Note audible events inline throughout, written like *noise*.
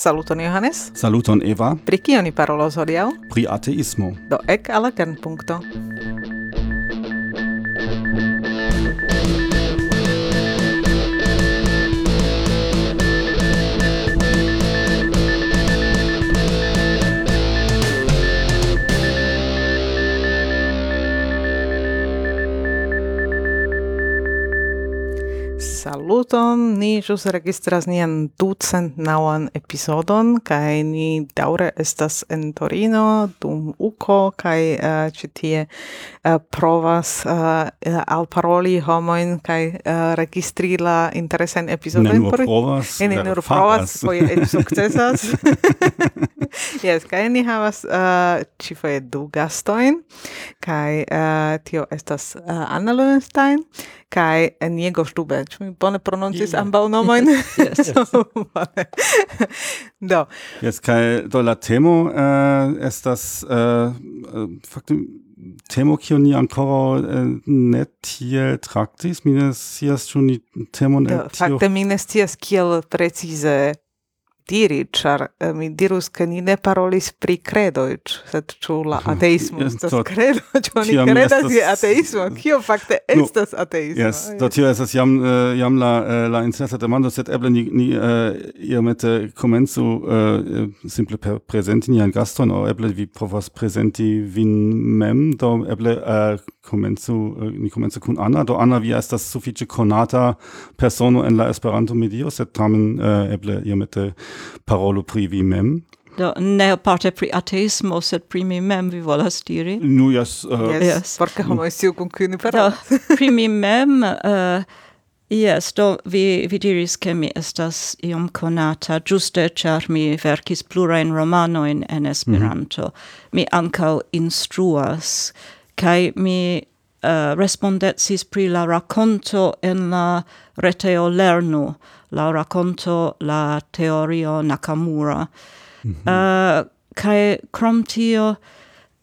Saluton Johannes. Saluton Eva. Pri kio ni parolos hodiaŭ? Pri ateismo. Do ek al la kernpunkto. saluton, ni jus registras nian ducent nauan episodon, kai ni daure estas en Torino, dum uco, kai eh, uh, citie uh, eh, provas uh, alparoli homoin, kai uh, registri la interesen episodon. Ne nur provas, ne, ne nur provas, foie et successas. yes, kai ni havas uh, cifoje du gastoin, kai uh, tio estas uh, Anna Löwenstein, kai Eniego Stube. Ĉu mi bone prononcis yeah. ambaŭ nomojn? *laughs* yes. *laughs* *laughs* do. Yes, kai do la temo uh, estas eh, uh, uh, fakte temo kio ni ancora uh, eh, ne tiel traktis, mi ne scias ĉu ni temon el tio. Fakte mi ne scias kiel precize diri, ĉar eh, mi dirus, ke ni ne parolis pri credoj, sed ĉu la *laughs* ateismo estas credo, *laughs* ĉu oni credas je ateismo, kio fakte estas no, ateismo. Yes, do tio estas jam, uh, jam la, uh, la interesa demando, sed eble ni, ni uh, iomete komencu uh, simple per presenti nian gaston, o eble vi povas presenti vin mem, do eble uh, komencu, äh, ni komencu kun Anna, do Anna vi estas sufiĉe konata persono en la Esperanto-medio, sed tamen uh, eble iomete parolo pri vi mem. Do, ne parte pri ateismo, sed pri mi mem vi volas diri. Nu, jas. Uh, yes, yes. porca homo estiu kun cui ni *laughs* pri mi mem, uh, yes, do, vi, vi diris che mi estas iom conata, giuste, char mi verkis plurain romanoin en mhm. Esperanto. Mm -hmm. Mi ancau instruas, kai mi uh, respondetsis pri la raconto en la reteo lernu, la raconto la teorio Nakamura. Mm -hmm. uh, kai krom tio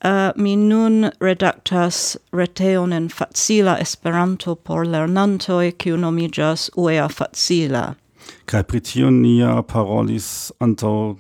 uh, mi nun redactas reteon en facila Esperanto por lernantoi, kiu nomiĝas UEA Facila. Kai pri tio nia parolis antaŭ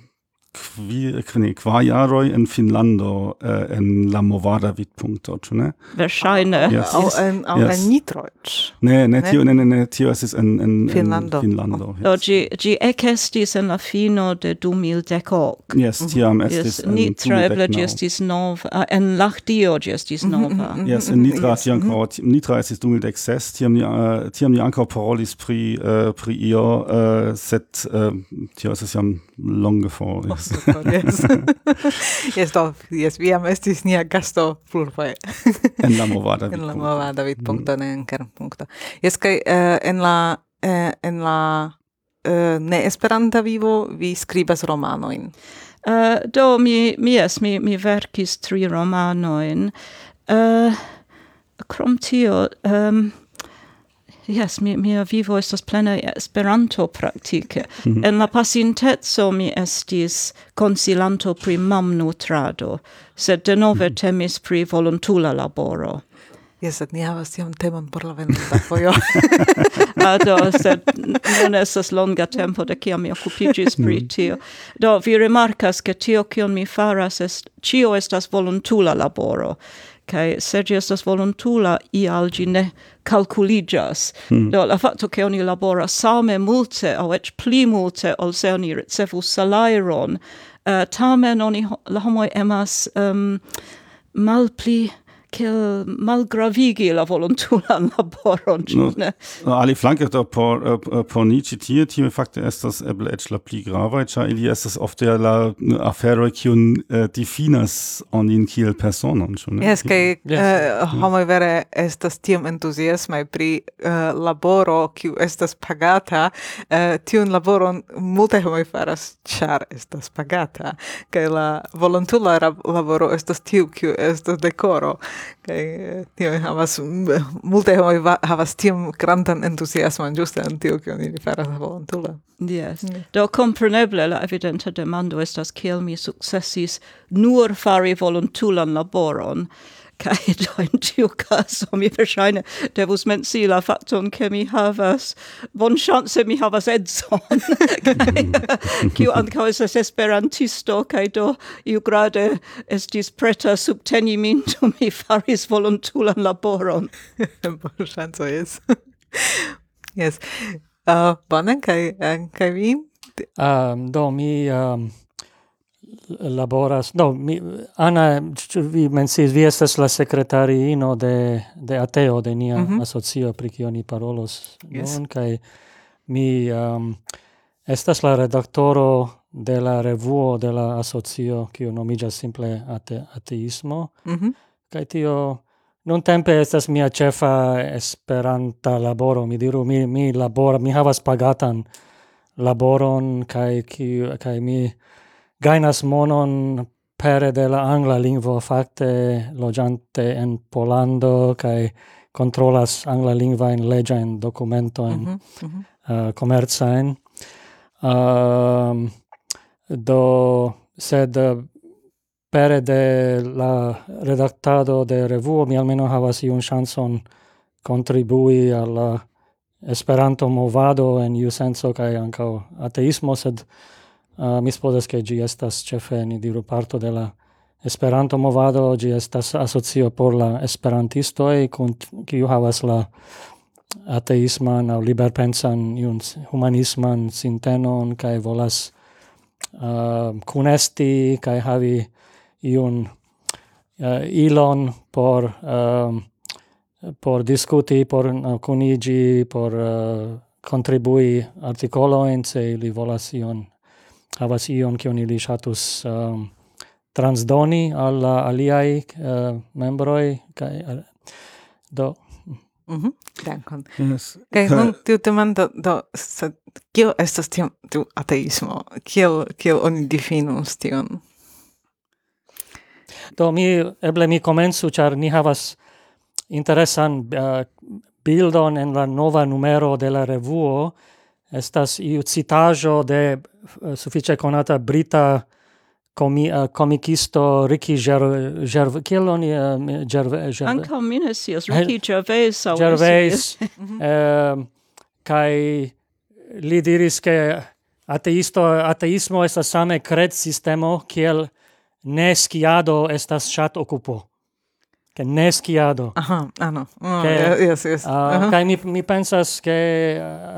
kvi, ne, kvar jaroj en Finlando uh, eh, en la movada vidpunkto, ĉu ne? Verŝajne. Yes. au en au yes. en Nitroĉ. Ne, ne, tio ne ne ne tio estis en en Finlando. En Finlando. Oh. Yes. Do ĝi ĝi ekestis en la fino de 2010. Yes, tiam estis yes. en Nitra eble ĝi estis nova en Lahtio ĝi estis mhm, nova. Mhm, mhm, yes, in Nitra yes. ankaŭ Nitra estis 2016, tiam ni uh, tiam ni ankaŭ parolis pri uh, pri io, uh, sed uh, tio estis jam longe for. Yes. Yes. yes, do, yes, vi am estis nia gasto plurfoje. en la movada en la vidpunkto. nova David punto ne en kern punto. Yes, kai uh, en la uh, en la uh, ne esperanta vivo vi skribas romanoin. Uh, do mi mi es mi mi verkis tri romanoin. Uh, krom tio um, Yes, mi, mia vivo estas plena Esperanto praktike. Mm -hmm. En la pasintezo mi estis konsilanto pri mamnutrado, sed denove mm -hmm. temis pri volontula laboro. Yes, sed ni havas tiam temon por la venonta fojo. *laughs* Ah, do, *laughs* sed non estas longa tempo de kiam mi okupigis pri mhm. tio. Do, vi rimarkas, ke tio kion mi faras, est, cio estas volontula laboro kai se gi estas volontula ial gi ne calculigas. Mm. Do, la fatto che oni labora same multe au ec pli multe ol se oni ricevus salairon, uh, tamen oni la homoi emas ehm, um, mal pli kiel malgravigi la volontulan *laughs* laboron, no, ne? No, ali flanke do por, uh, por ni ĉi tie, tie fakte estas eble eĉ la pli gravaj, ĉar ili estas ofte la aferoj, kiun eh, uh, difinas onin kiel personon, ĉu ne? Yes, kaj uh, homoj vere estas tiom entuziasmaj pri uh, laboro kiu estas pagata, uh, tiun laboron multaj homoj faras, ĉar estas pagata, kaj la volontula laboro estas tiu kiu estas dekoro kaj tio havas multe homoj havas tiom grandan entuziasmon ĝuste en tio kion ili faras volontule. Yes. Mm. Do kompreneble la evidenta demando estas kiel mi sukcesis nur fari volontulan laboron, Cae do in tiu caso. Mi versaine devus mensi la facton che mi havas. Bon chance mi havas edzon. *laughs* Kiu ankaŭ estas esperantisto kaj do iu grade estis preta subteni min do mi faris volontulan laboron. *laughs* Bon chance yes. Ah, yes uh, bonan kaj eh, kaj vi? Um, do mi um, laboras no mi ana vi mencis vi estas la sekretariino de de ateo de nia mm -hmm. asocio pri kio ni parolos yes. nun kaj mi um, estas la redaktoro de la revuo de la asocio kiu nomiĝas simple ate, ateismo mm -hmm. kaj tio non tempe estas mia ĉefa esperanta laboro mi diru mi mi labora mi havas pagatan laboron kaj kiu kaj mi gainas monon pere de la angla lingvo fakte loĝante en Polando kaj controlas angla lingva in leĝa in documento in mm -hmm. uh, um, do sed uh, pere de la redactado de revuo mi almeno havas iun chanson contribui al Esperanto movado en iu senso kaj ankaŭ ateismo sed Uh, mi supposas che gi estas cefe ni diru parto de la Esperanto movado, gi estas asocio por la esperantisto e kun kiu havas la ateisman aŭ liberpensan iun humanisman sintenon kaj volas uh, kunesti kaj havi iun uh, ilon por uh, por diskuti, por uh, kunigi, por uh, contribui artikolojn, se ili volas ion havas ion kion ili ŝatus um, transdoni al la aliaj uh, membroj kaj uh, do Mhm, mm dankon. Yes. Kaj *laughs* nun tiu demando do sed kio estas tiu, tiu ateismo? Kiel kiel oni difinus tion? Do mi eble mi komencu ĉar ni havas interesan uh, bildon en la nova numero de la revuo estas iu citajo de eh, uh, suffice conata brita comi uh, eh, comicisto Ricky Gervais Gerv kiel oni eh, uh, Gervais Gerv Ankaŭ mi ne scias Ricky Gervais Gervais ehm *laughs* kaj li diris ke ateisto ateismo estas same cred sistemo kiel ne skiado estas chat okupo che ne skiado aha ah no oh, yes yes. uh, uh -huh. kai mi mi pensas ke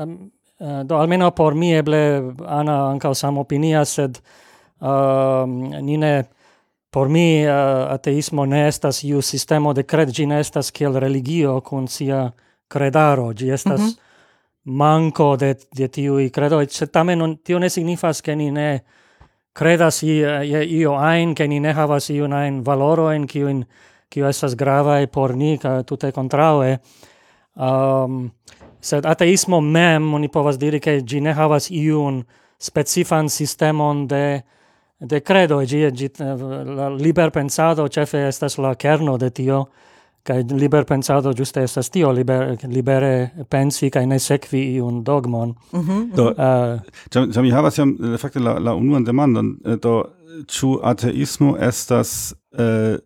um, Eh, do almeno por mi eble Ana anka sam opinia sed uh, nine por mi uh, ateismo ne estas iu sistemo de cred, gi ne estas kiel religio kun sia credaro, gi estas mm -hmm. manco de de i credoj, se tamen non, tio ne signifas ke ni ne credas je io ein ke ni ne havas iu ein valoro en kiu in kiu estas grava e por ni ka tute contraue um, ehm, Sed ateismo mem, oni povas diri, che gi ne havas iun specifan sistemon de de credo, gi, gi la liber pensado cefe estas la kerno de tio, kai liber pensado giuste estas tio liber libere pensi kai ne sekvi iun dogmon. Mm -hmm. Do, uh, jam, havas jam fakte la la unuan demandon do ĉu ateismo estas uh,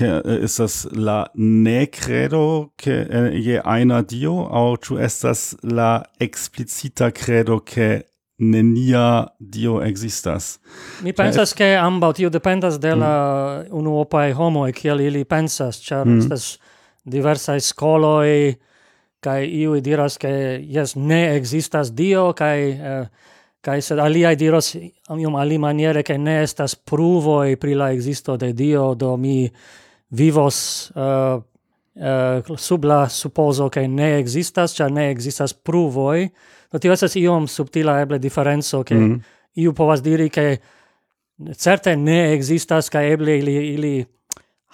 ist das la ne credo che je einer dio au tu estas la explicita credo che nenia dio existas mi pensas che ambaŭ tio dependas de la mm. unu opai homo e che ili pensas char mm. estas diversaj e kai iuj diras che jes ne existas dio kai kai kaj sed aliaj diros iom alimaniere che ne estas pruvoj pri la existo de dio do mi vivos uh, uh, sub la supposo che ne existas, cioè ne existas pruvoi, do tio esas iom subtila eble differenzo che mm -hmm. iu povas diri che certe ne existas, ca eble ili, ili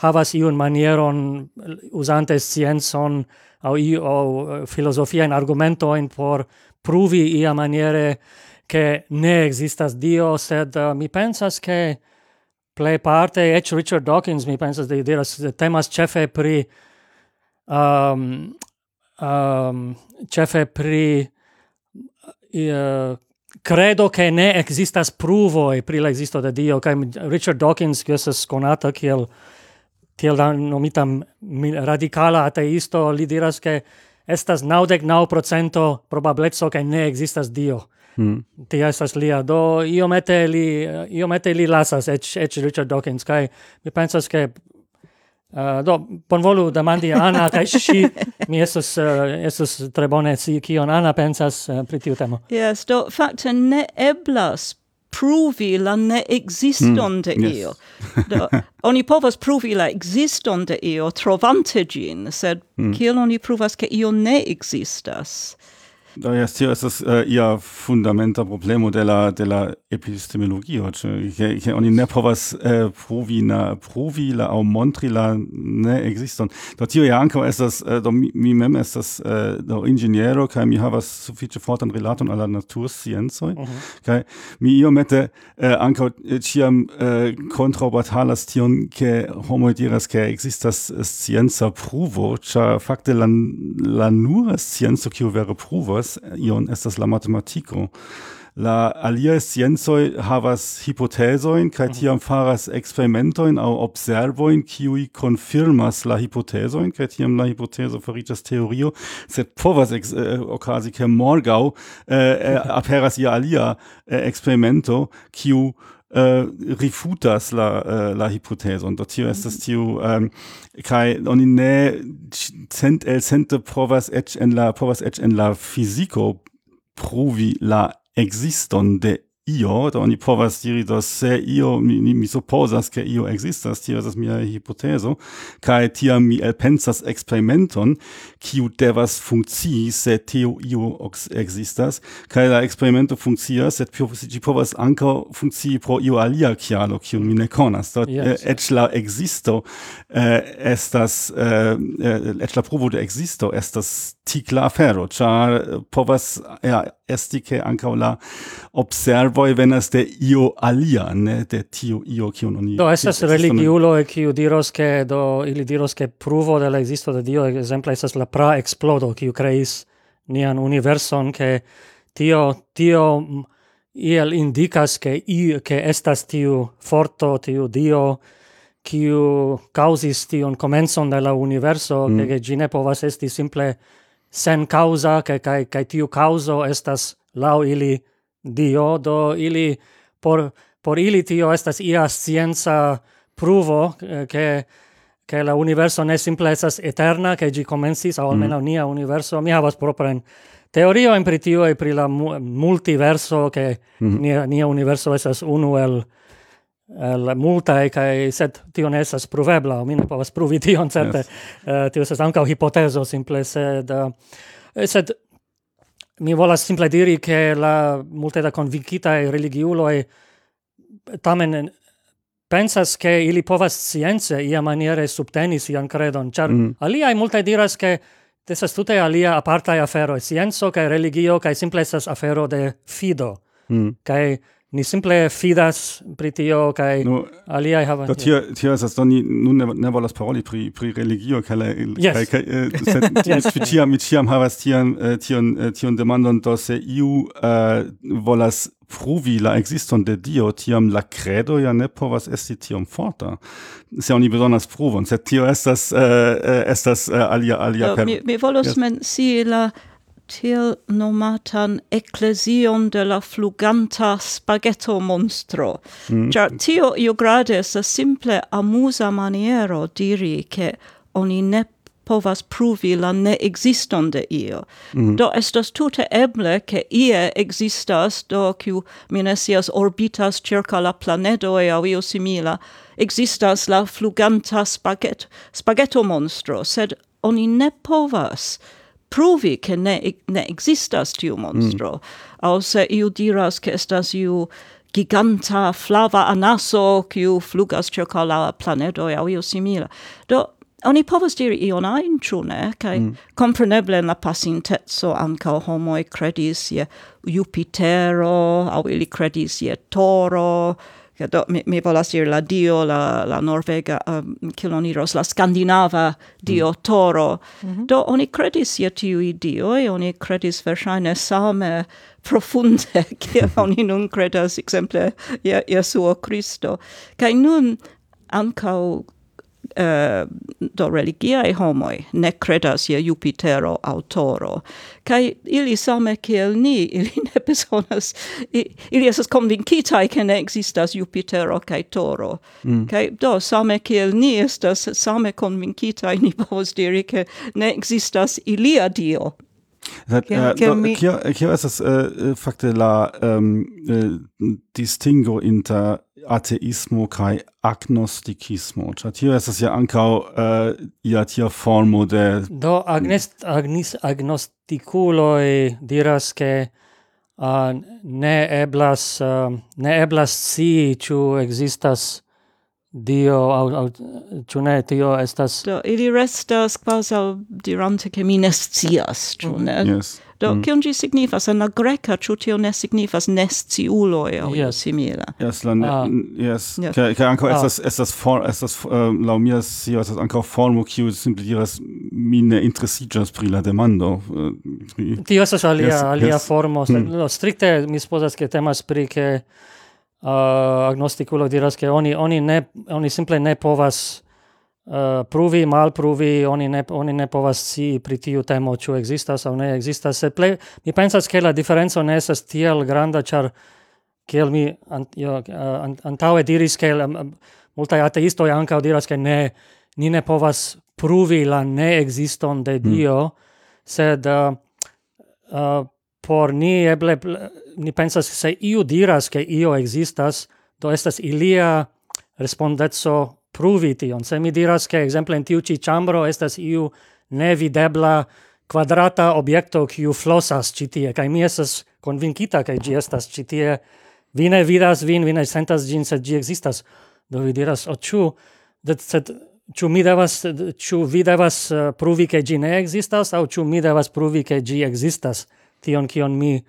havas iun manieron usante scienzon au, iu, au eh, filosofiaen argumentoin por pruvi ia maniere che ne existas Dio, sed uh, mi pensas che plej parte et Richard Dawkins mi pensas de diras temas chefe pri um, um, chefe pri uh, credo uh, che ne existas pruvoi pri la existo de Dio, kai Richard Dawkins, che esas conata kiel, tiel nomita radicala ateisto, li diras che estas naudec nau procento probablezzo che ne existas Dio. Mm. Tia estas lia, do iomete li, iomete li lasas, ec, ec Richard Dawkins, kai mi pensas che Uh, eh, do, bonvolu demandi Anna, kai *laughs* si mi estus, uh, eh, estus tre bone si kion Anna pensas uh, pri tiu temo. Yes, do, facte ne eblas pruvi la ne existon mm, de yes. io. Do, oni povas pruvi la existon de io trovante gin, sed mm. kiel oni pruvas ke io ne existas? Da ja tio estas uh, äh, ia fundamenta problemo de la de la epistemologio, ke oni ne povas äh, uh, provi na provi la au montri la ne ekziston. Do tio ja ankaŭ estas uh, do mi, mi mem estas uh, do inĝeniero kaj mi havas sufiĉe fortan rilaton al la natursciencoj uh -huh. kaj mi iomete uh, ankaŭ ĉiam uh, kontraŭbatalas tion ke homoj diras ke ekzistas scienca pruvo, ĉar fakte la la nura scienco kiu vere pruvo povas ion estas la matematiko. La alia sciencoj havas hipotezojn kaj mhm. tiam faras experimentoin aŭ observojn qui confirmas la hypothesoin kai tiam la hipotezo fariĝas teorio sed povas ex, äh, okazi ke morgau äh, äh, aperas ia alia äh, experimento qui äh, refutas la äh, la hipotezon do tio estas tiu ähm, um, kaj oni ne cent el cente provas edge en la provas edge en la fisico provi la existon de io, da oni povas diri, do se io, mi, mi, mi supposas che io existas, tio estas mia hypoteso, cae tiam mi elpensas experimenton, kiu devas funkcii, se teo io existas, cae la experimento funkcias, et gi povas anca funkcii pro io alia chialo, kiu mi ne conas, do yes. la existo eh, estas, eh, la provo de existo estas artikla afero, char eh, povas ja, esti che anca la observoi venas de io alia, ne de tio io kiun oni... Do, esas religiulo e kiu diros che, do, ili diros che pruvo de la existo de Dio, exemple, esas la pra explodo kiu creis nian universon, che tio, tio mm, iel indicas che i che estas tiu forto tiu dio kiu causis tion comenson de la universo mm. che, che gi ne povas esti simple sen causa kai kai kai tiu causo estas lau ili dio do ili por por ili tio estas ia scienza pruvo che che la universo ne simple estas eterna che gi comensis au almeno mm. nia universo mi havas propran teorio in pritio e pri la mu multiverso che mm. Mm-hmm. nia, nia universo estas unu el el multae kai sed tio ne estas provebla mi ne povas pruvi *laughs* tion certe yes. uh, tio estas ankaŭ hipotezo simple sed uh, sed mi volas simple diri ke la multe da convincita e tamen eh, pensas ke ili povas science ia maniere subteni sian credon char mm. alia e multe diras ke estas tute alia aparta afero, scienzo kai religio kai simple esas afero de fido mm. Kai ni simple fidas pri tio kaj no, alia havas do tio tio estas do ni nun ne, ne volas paroli pri pri religio kaj la yes. kaj kaj uh, *laughs* sed yes. tiam mi tiam havas tian eh, tion eh, tion demandon do se iu uh, volas pruvi la existon de Dio, tiam la credo ja ne povas esti tiom forta. Se oni besonders pruvon, sed tio estas, uh, estas uh, alia, alia... Do, per... Mi, mi volos yes. men si la til nomatan ecclesion de la fluganta spaghetto monstro. Mm. Tio io grade a simple amusa maniero diri che oni ne povas pruvi la ne existon de io. Mm. Do estas tute eble che ie existas, do kiu minesias orbitas circa la planedo e au io simila, existas la fluganta spaghetto, spaghetto monstro, sed oni ne povas provi che ne, ne existas tiu mm. monstro. Mm. Au se iu diras che estas iu giganta flava anaso kiu flugas circa la planedo au io simila. Do, oni povas diri ion ajn, ĉu ne? Kaj mm. kompreneble en la pasinteco ankaŭ homoj kredis je Jupitero, aŭ ili kredis je Toro, do mi, mi volas dir la dio la la norvega um, kiloniros, la skandinava dio mm. toro mm -hmm. do oni credis je tiui dioi oni credis verŝajne same profunde *laughs* kiel *laughs* oni nun credas exemple, je Jesuo Cristo kai nun ankaŭ eh, do religiae homoi ne credas ie Jupitero autoro, kai ili same kiel ni, *laughs* ili ne besonas, ili esas convincitae che ne existas Jupitero kai toro, mm. kai do same kiel ni estas same convincitae *laughs* ni povos diri che ne existas ilia dio. That, uh, do, kio, kio estas uh, fakte la um, uh, distingo inter ateismo kai agnostikismo. Ĉar tio estas ja ankaŭ eh, uh, ia tia formo de do agnest agnis agnostikuloj diras ke uh, ne eblas uh, ne eblas si ĉu ekzistas Dio au, au ĉu ne tio estas do ili restas kvazaŭ dirante ke mi ne scias ĉu ne? Yes. Do, mm. kion gi signifas? En la greca, ciu tio ne signifas nesciuloi au yes. simila? Yes, la ne, ah. yes. yes. Ca, ca anco ah. estas, estas, for, estas, um, uh, lau mia sio, estas anco formo, kiu simple diras, mi ne interesigas pri la demando. Uh, pri... Tio estas alia, yes, alia yes. formo. Mm. No, stricte, mi sposas, che temas pri che uh, agnosticulo diras, che oni, oni, ne, oni simple ne povas Uh, pruvi, mal pruvi, oni ne, oni ne povas si pri tiu temo, ĉu ekzistas aŭ ne ekzistas. Se ple, mi pensas, ke la diferenco ne estas tiel granda, ĉar kiel mi ant, jo, eh, an, antaŭe diris, ke um, multaj ateistoj ankaŭ diras, ke ne, ni ne povas pruvi la neekziston de hmm. Dio, mm. sed uh, uh, por ni eble, ni pensas, se iu diras, ke io ekzistas, do estas ilia respondezzo pruvi tion. Se mi diras che exemple in tiu ci chambro estas iu nevidebla quadrata objekto kiu flosas ci tie, kai mi estas convincita kai gi estas ci tie. Vi ne vidas vin, vi ne sentas gin, sed gi existas. Do vi diras, o ciu, sed ciu mi devas, ciu vi devas uh, pruvi che gi ne existas, au ciu mi devas pruvi che gi existas, tion kion mi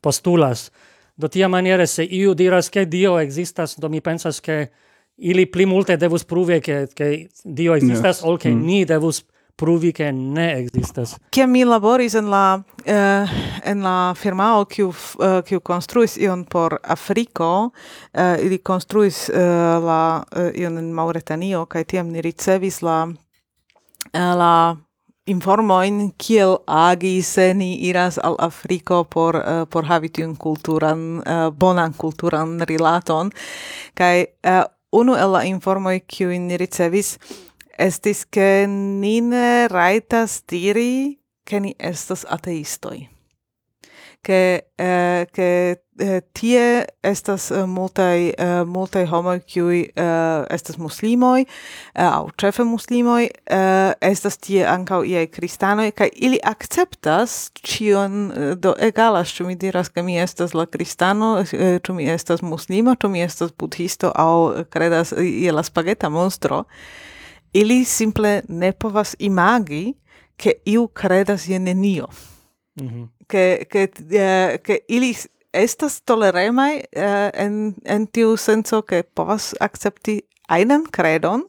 postulas. Do tia maniere, se iu diras che Dio existas, do mi pensas che ili pli multe devus pruvi che che Dio existas yes. ol che mm. ni devus pruvi che ne existas. Che mi laboris en la uh, en la firmao kiu uh, kiu konstruis ion por Afriko, uh, ili konstruis uh, la uh, ion en Mauretanio kaj tiam ni ricevis la uh, la informoin kiel agi se ni iras al Afriko por uh, por havi tiun kulturan uh, bonan kulturan rilaton Kai uh, unu el la informoi kiu ni ricevis estis ke ni ne rajtas diri ke ni estas ateistoj che eh, che eh, tie estas uh, multaj uh, multaj homoj kiuj uh, estas muslimoj uh, aŭ ĉefe muslimoj uh, estas tie ankaŭ iaj kristanoj kaj ili akceptas ĉion do egalas ĉu mi diras ke mi estas la kristano eh, ĉu mi estas muslimo ĉu mi estas budhisto aŭ kredas je la spageta monstro ili simple ne povas imagi ke iu kredas je nenio mm -hmm che che eh, che ili estas toleremai uh, eh, en en tiu senso che povas akcepti einen credon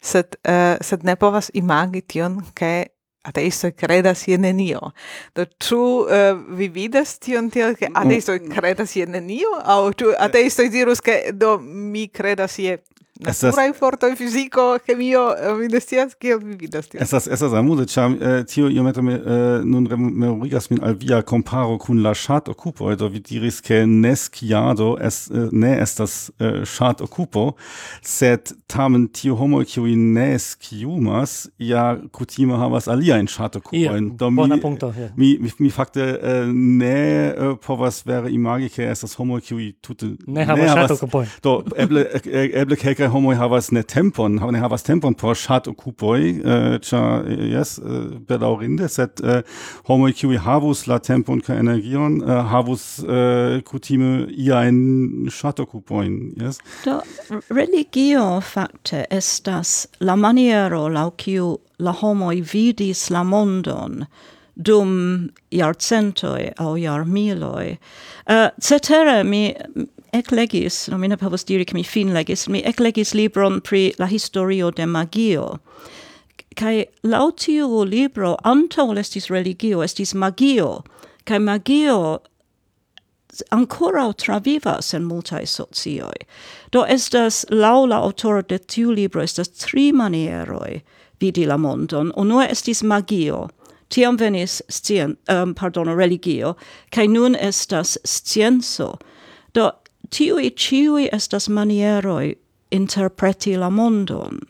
sed uh, sed ne povas imagi tion che ateisto credas je nenio. Do tu uh, eh, vi vidas tion tiel, che mm. ateisto credas je nenio, Au tu ateisto dirus, ke do mi credas je naturai estas... fortoj che mio mi ne scias kiel vi vidas Es Estas estas amuze, cham äh, eh, tio iomete me, äh, nun memorigas min al via comparo kun la ŝatokupo, do vi diris che neskiado es, äh, ne estas chat occupo sed tamen tio homo qui ne skiumas ja kutime havas aliajn in Do mi, punkto, yeah. mi, mi, mi fakte ne eh, povas vere imagike es estas homo qui tute ne havas ŝatokupojn. Do eble eble kelkaj homoj havas ne tempon, ne havas tempon por chat okupoj, eh, cha eh, yes, eh, bedaŭrinde, sed eh, havus la tempon kaj energion, eh, havus eh, kutime iajn ŝatokupojn, yes. Do religio facte estas la maniero la kiu la homoj vidis la mondon dum iarcentoi au iarmiloi. Uh, eh, cetere mi eclegis, no mi ne povos diri che mi fin legis, mi eclegis libron pri la historio de magio. Kai lautiu libro antaŭ estis religio, estis magio, kai magio ancora travivas en multae socioi. Do estas laula la de tiu libro estas tri manieroi vidi la mondon. Unue estis magio, tiam venis scien, um, pardon, religio, kai nun estas scienco. Do tiui ciui estas manieroi interpreti la mondon.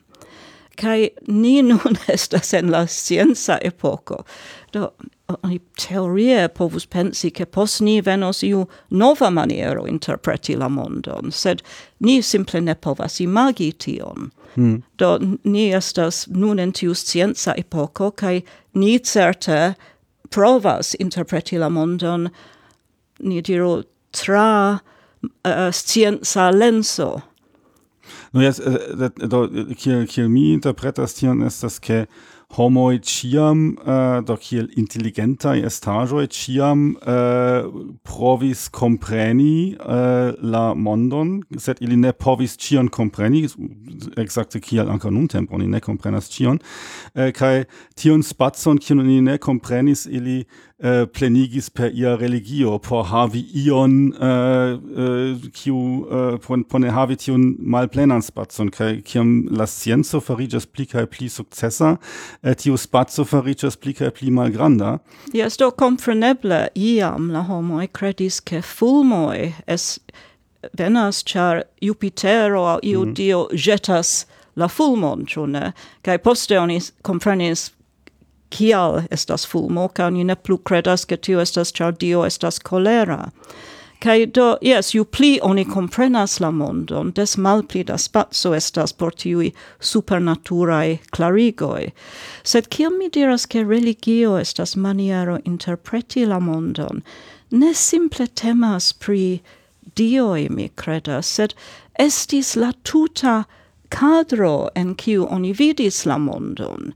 Kai ni *laughs* nun estas en la scienza epoco. Do, oni teorie povus pensi che pos ni venos iu nova maniero interpreti la mondon, sed ni simple ne povas imagi tion. Mm. Do, ni estas nun en tiu scienza epoco, kai ni certe provas interpreti la mondon, ni diru, tra uh, scienza lenso. No yes, eh, eh, do kiel kiel mi interpretas tion estas ke homoi ciam, uh, eh, do kiel intelligentai estagioi, ciam uh, provis compreni uh, la mondon, sed ili ne povis cion compreni, exacte kiel anca nun tempo, oni ne comprenas cion, uh, kai tion spazon, kion oni ne comprenis, ili uh, plenigis per ia religio por havi ion äh, äh, kiu uh, eh, por, por ne havi tion mal plenan spazon kai kiam la scienzo farigas pli kai pli sukcesa tiu spaco farigas pli kai pli malgranda yes, do compreneble iam la homoj credis ke fulmoi es venas char Jupitero au iu mm. dio jetas mhm. la fulmon, ĉu kai poste oni comprenis kial estas fulmo, ca ni ne plu credas che tio estas char Dio estas colera. Kai do, yes, ju pli oni comprenas la mondon, des mal pli da spazio estas por tiui supernaturae clarigoi. Sed kiam mi diras che religio estas maniero interpreti la mondon, ne simple temas pri dioi, mi credas, sed estis la tuta cadro en kiu oni vidis la mondon,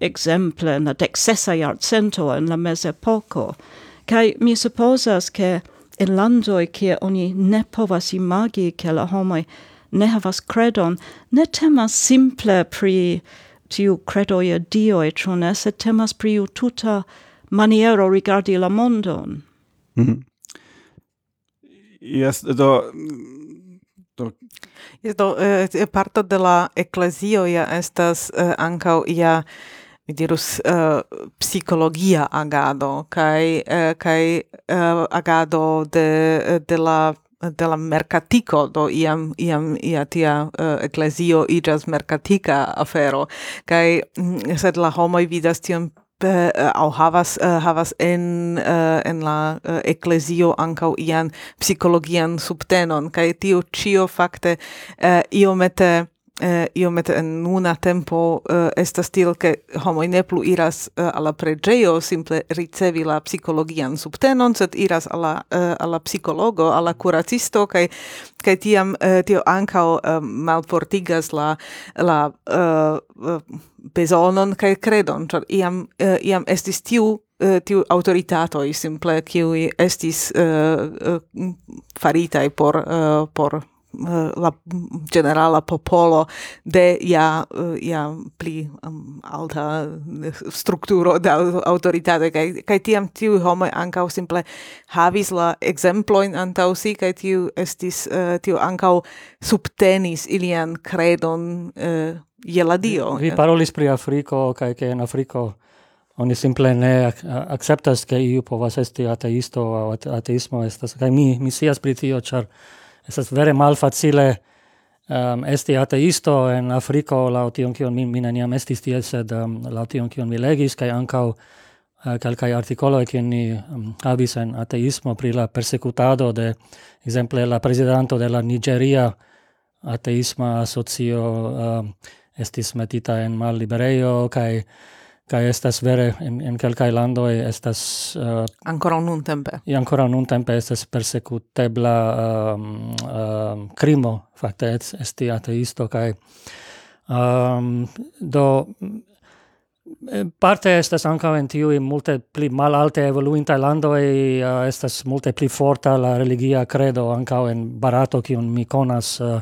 exemple in la decessa iarcento in la poco kaj mi supposas che in landoi che oni ne povas imagi che la homoi ne havas credon, ne temas simple pri tiu credoia dioi, Dio e temas pri u tuta maniero rigardi la mondon. Mm -hmm. Yes, do... do... Yes, do, uh, parto de la ecclesio ja estas eh, uh, ancau ia mi dirus uh, psicologia agado kai uh, kai uh, agado de de la de la mercatico do iam iam ia tia uh, ecclesio igas mercatica afero. Kai mm, sed la homo vidas tion au havas uh, havas en uh, en la uh, ecclesio ankaŭ ian psicologian subtenon. Kai tio cio fakte uh, iomete eh, iomete en nuna tempo eh, estas tiel che homo ne plu iras eh, alla pregeo simple ricevi la psicologian subtenon, sed iras alla eh, alla psicologo alla curacisto kai kai tiam eh, tio ankaŭ eh, malfortigas la la eh, eh bezonon kaj credon. Cioè iam eh, iam estis tiu eh, tiu autoritatoi simple kiui estis uh, uh, faritai por uh, por la generala popolo de ja ja pli um, alta eh, strukturo de autoritate. Kai kai tiam tiu homo ankaŭ simple havis la ekzemplojn antaŭ si kai tiu estis uh, tiu ankaŭ subtenis ilian credon uh, eh, je la dio vi, parolis pri Afriko kai ke en Afriko oni simple ne akceptas ke iu povas esti ateisto aŭ ateismo estas. Kai mi mi sias pri tio ĉar Estas vere malfacile um, esti ateisto en Afriko laŭ tion kion mi, mi neniam estis tie, sed um, laŭ tion kion mi legis kaj ankaŭ uh, kelkaj artikoloj kiun ni um, havis en ateismo pri la persekutado de ekzemple la prezidanto de la Nigeria ateisma asocio um, estis metita en malliberejo kaj kai estas vere en en kelkaj landoj estas uh, ankoraŭ nuntempe. Ja ankoraŭ nuntempe estas persecutebla um, um, krimo fakte esti ateisto kai um, do parte estas ankaŭ en tiuj multe pli malalte evoluintaj landoj uh, estas multe pli forta la religia credo ankaŭ en Barato kiun mi konas uh,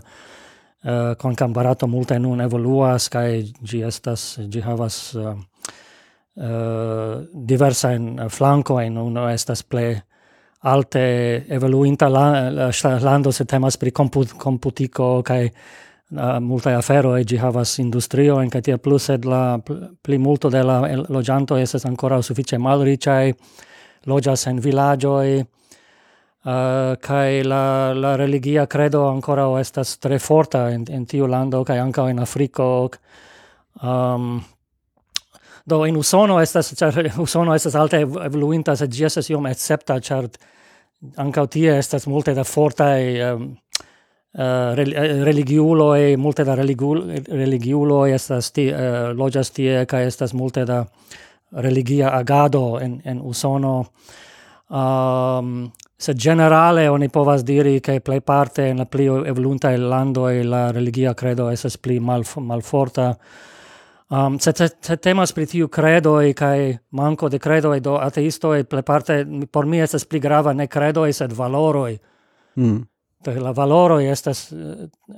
uh, konkam Barato multe nun evoluas kaj ĝi estas ĝi havas uh, Eh, uh, diversa in uh, flanco in uno estas ple alte evoluinta la, la, lando se temas pri comput, computico kai uh, eh, multa afero e gi havas industrio en katia plus ed la pli multo de la lojanto estas ancora sufiĉe malriĉaj lojas en vilaĝoj eh, uh, kai la la religia credo ancora estas tre forta en, en tiu lando kai anka en Afriko um, do in usono estas char *laughs* usono estas alte evoluinta se ĝi estas iom accepta char ankaŭ tie estas multe da fortaj um, uh, e multe da religiulo estas ti uh, loĝas tie kaj estas multe da religia agado en en usono. Um, se generale oni povas diri che plej parte en la pli evolunta lando e la religia credo esas pli mal malforta. Um, se, se, se temas pri tiu credoi kai manco de credoi do ateistoi pleparte por mi estas pli grava ne credoi sed valoroi. Mm. Do la valoroi estas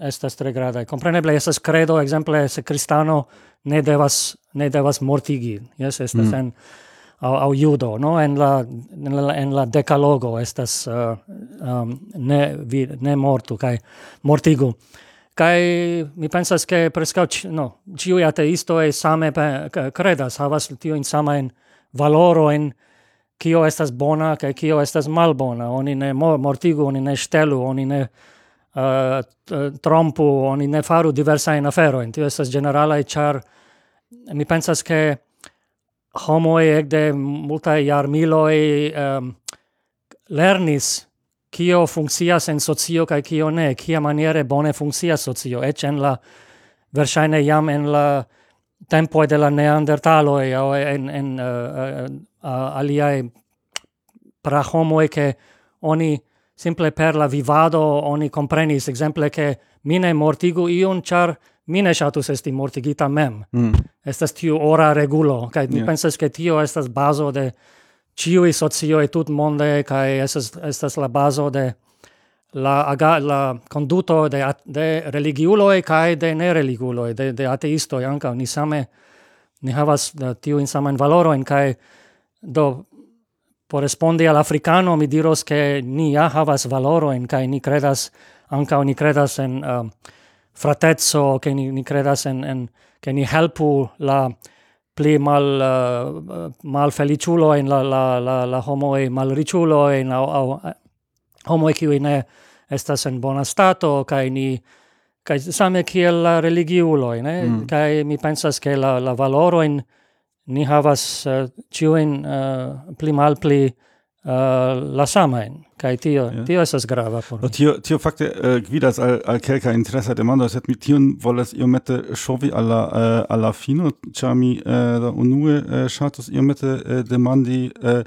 estas tre grada. Compreneble estas credo exemple, se kristano ne devas ne devas mortigi. Yes, estas mm. en au, au judo, no? En la en la, en la decalogo estas uh, um, ne vi, ne mortu kai mortigu kai mi pensas ke preskaŭ no ĉiu ateisto e same credas havas tio in sama en valoro en kio estas bona kaj kio estas malbona. Oni ne mortigu oni ne ŝtelu oni ne uh, trompu oni ne faru diversa in afero tio estas generala e char mi pensas ke homoj ekde multaj e um, lernis kio funkcias en socio kaj kio ne, kia maniere bone funkcias socio, eĉ en la verŝajne jam en la tempoj de la neandertaloj aŭ en en uh, uh, uh aliaj prahomoj ke oni simple per la vivado oni comprenis ke che mine mortigu iun char mine shatus esti mortigita mem. Mm. Estas tiu ora regulo, kaj mi yeah. pensas ke tio estas bazo de ciui socioi tut monde kai estas estas la bazo de la aga, la conduto de de religiuloi kai de ne religiulo de de ateistoi anka ni same ni havas eh, uh, tiu in samen valoro en kai do por respondi al africano mi diros che ni ja havas valoro en kai ni credas anka ni credas en uh, fratezzo che ni, ni credas en en che ni helpu la pli mal eh, uh, malfeliciulo in la la la la homo e malriciulo in au, au homo e qui ne estas en bona stato kai ni kai same kiel la religiulo ne mm. kai mi pensas ke la la valoro in ni havas eh, uh, ciu in uh, eh, pli mal pli uh, la samain kai tio yeah. tio esas grava por no, tio tio fakte uh, gvidas al al kelka interesa demando sed mi tion volas iomete shovi alla uh, eh, alla fino chami mi uh, unue uh, ŝatus iomete uh, demandi uh,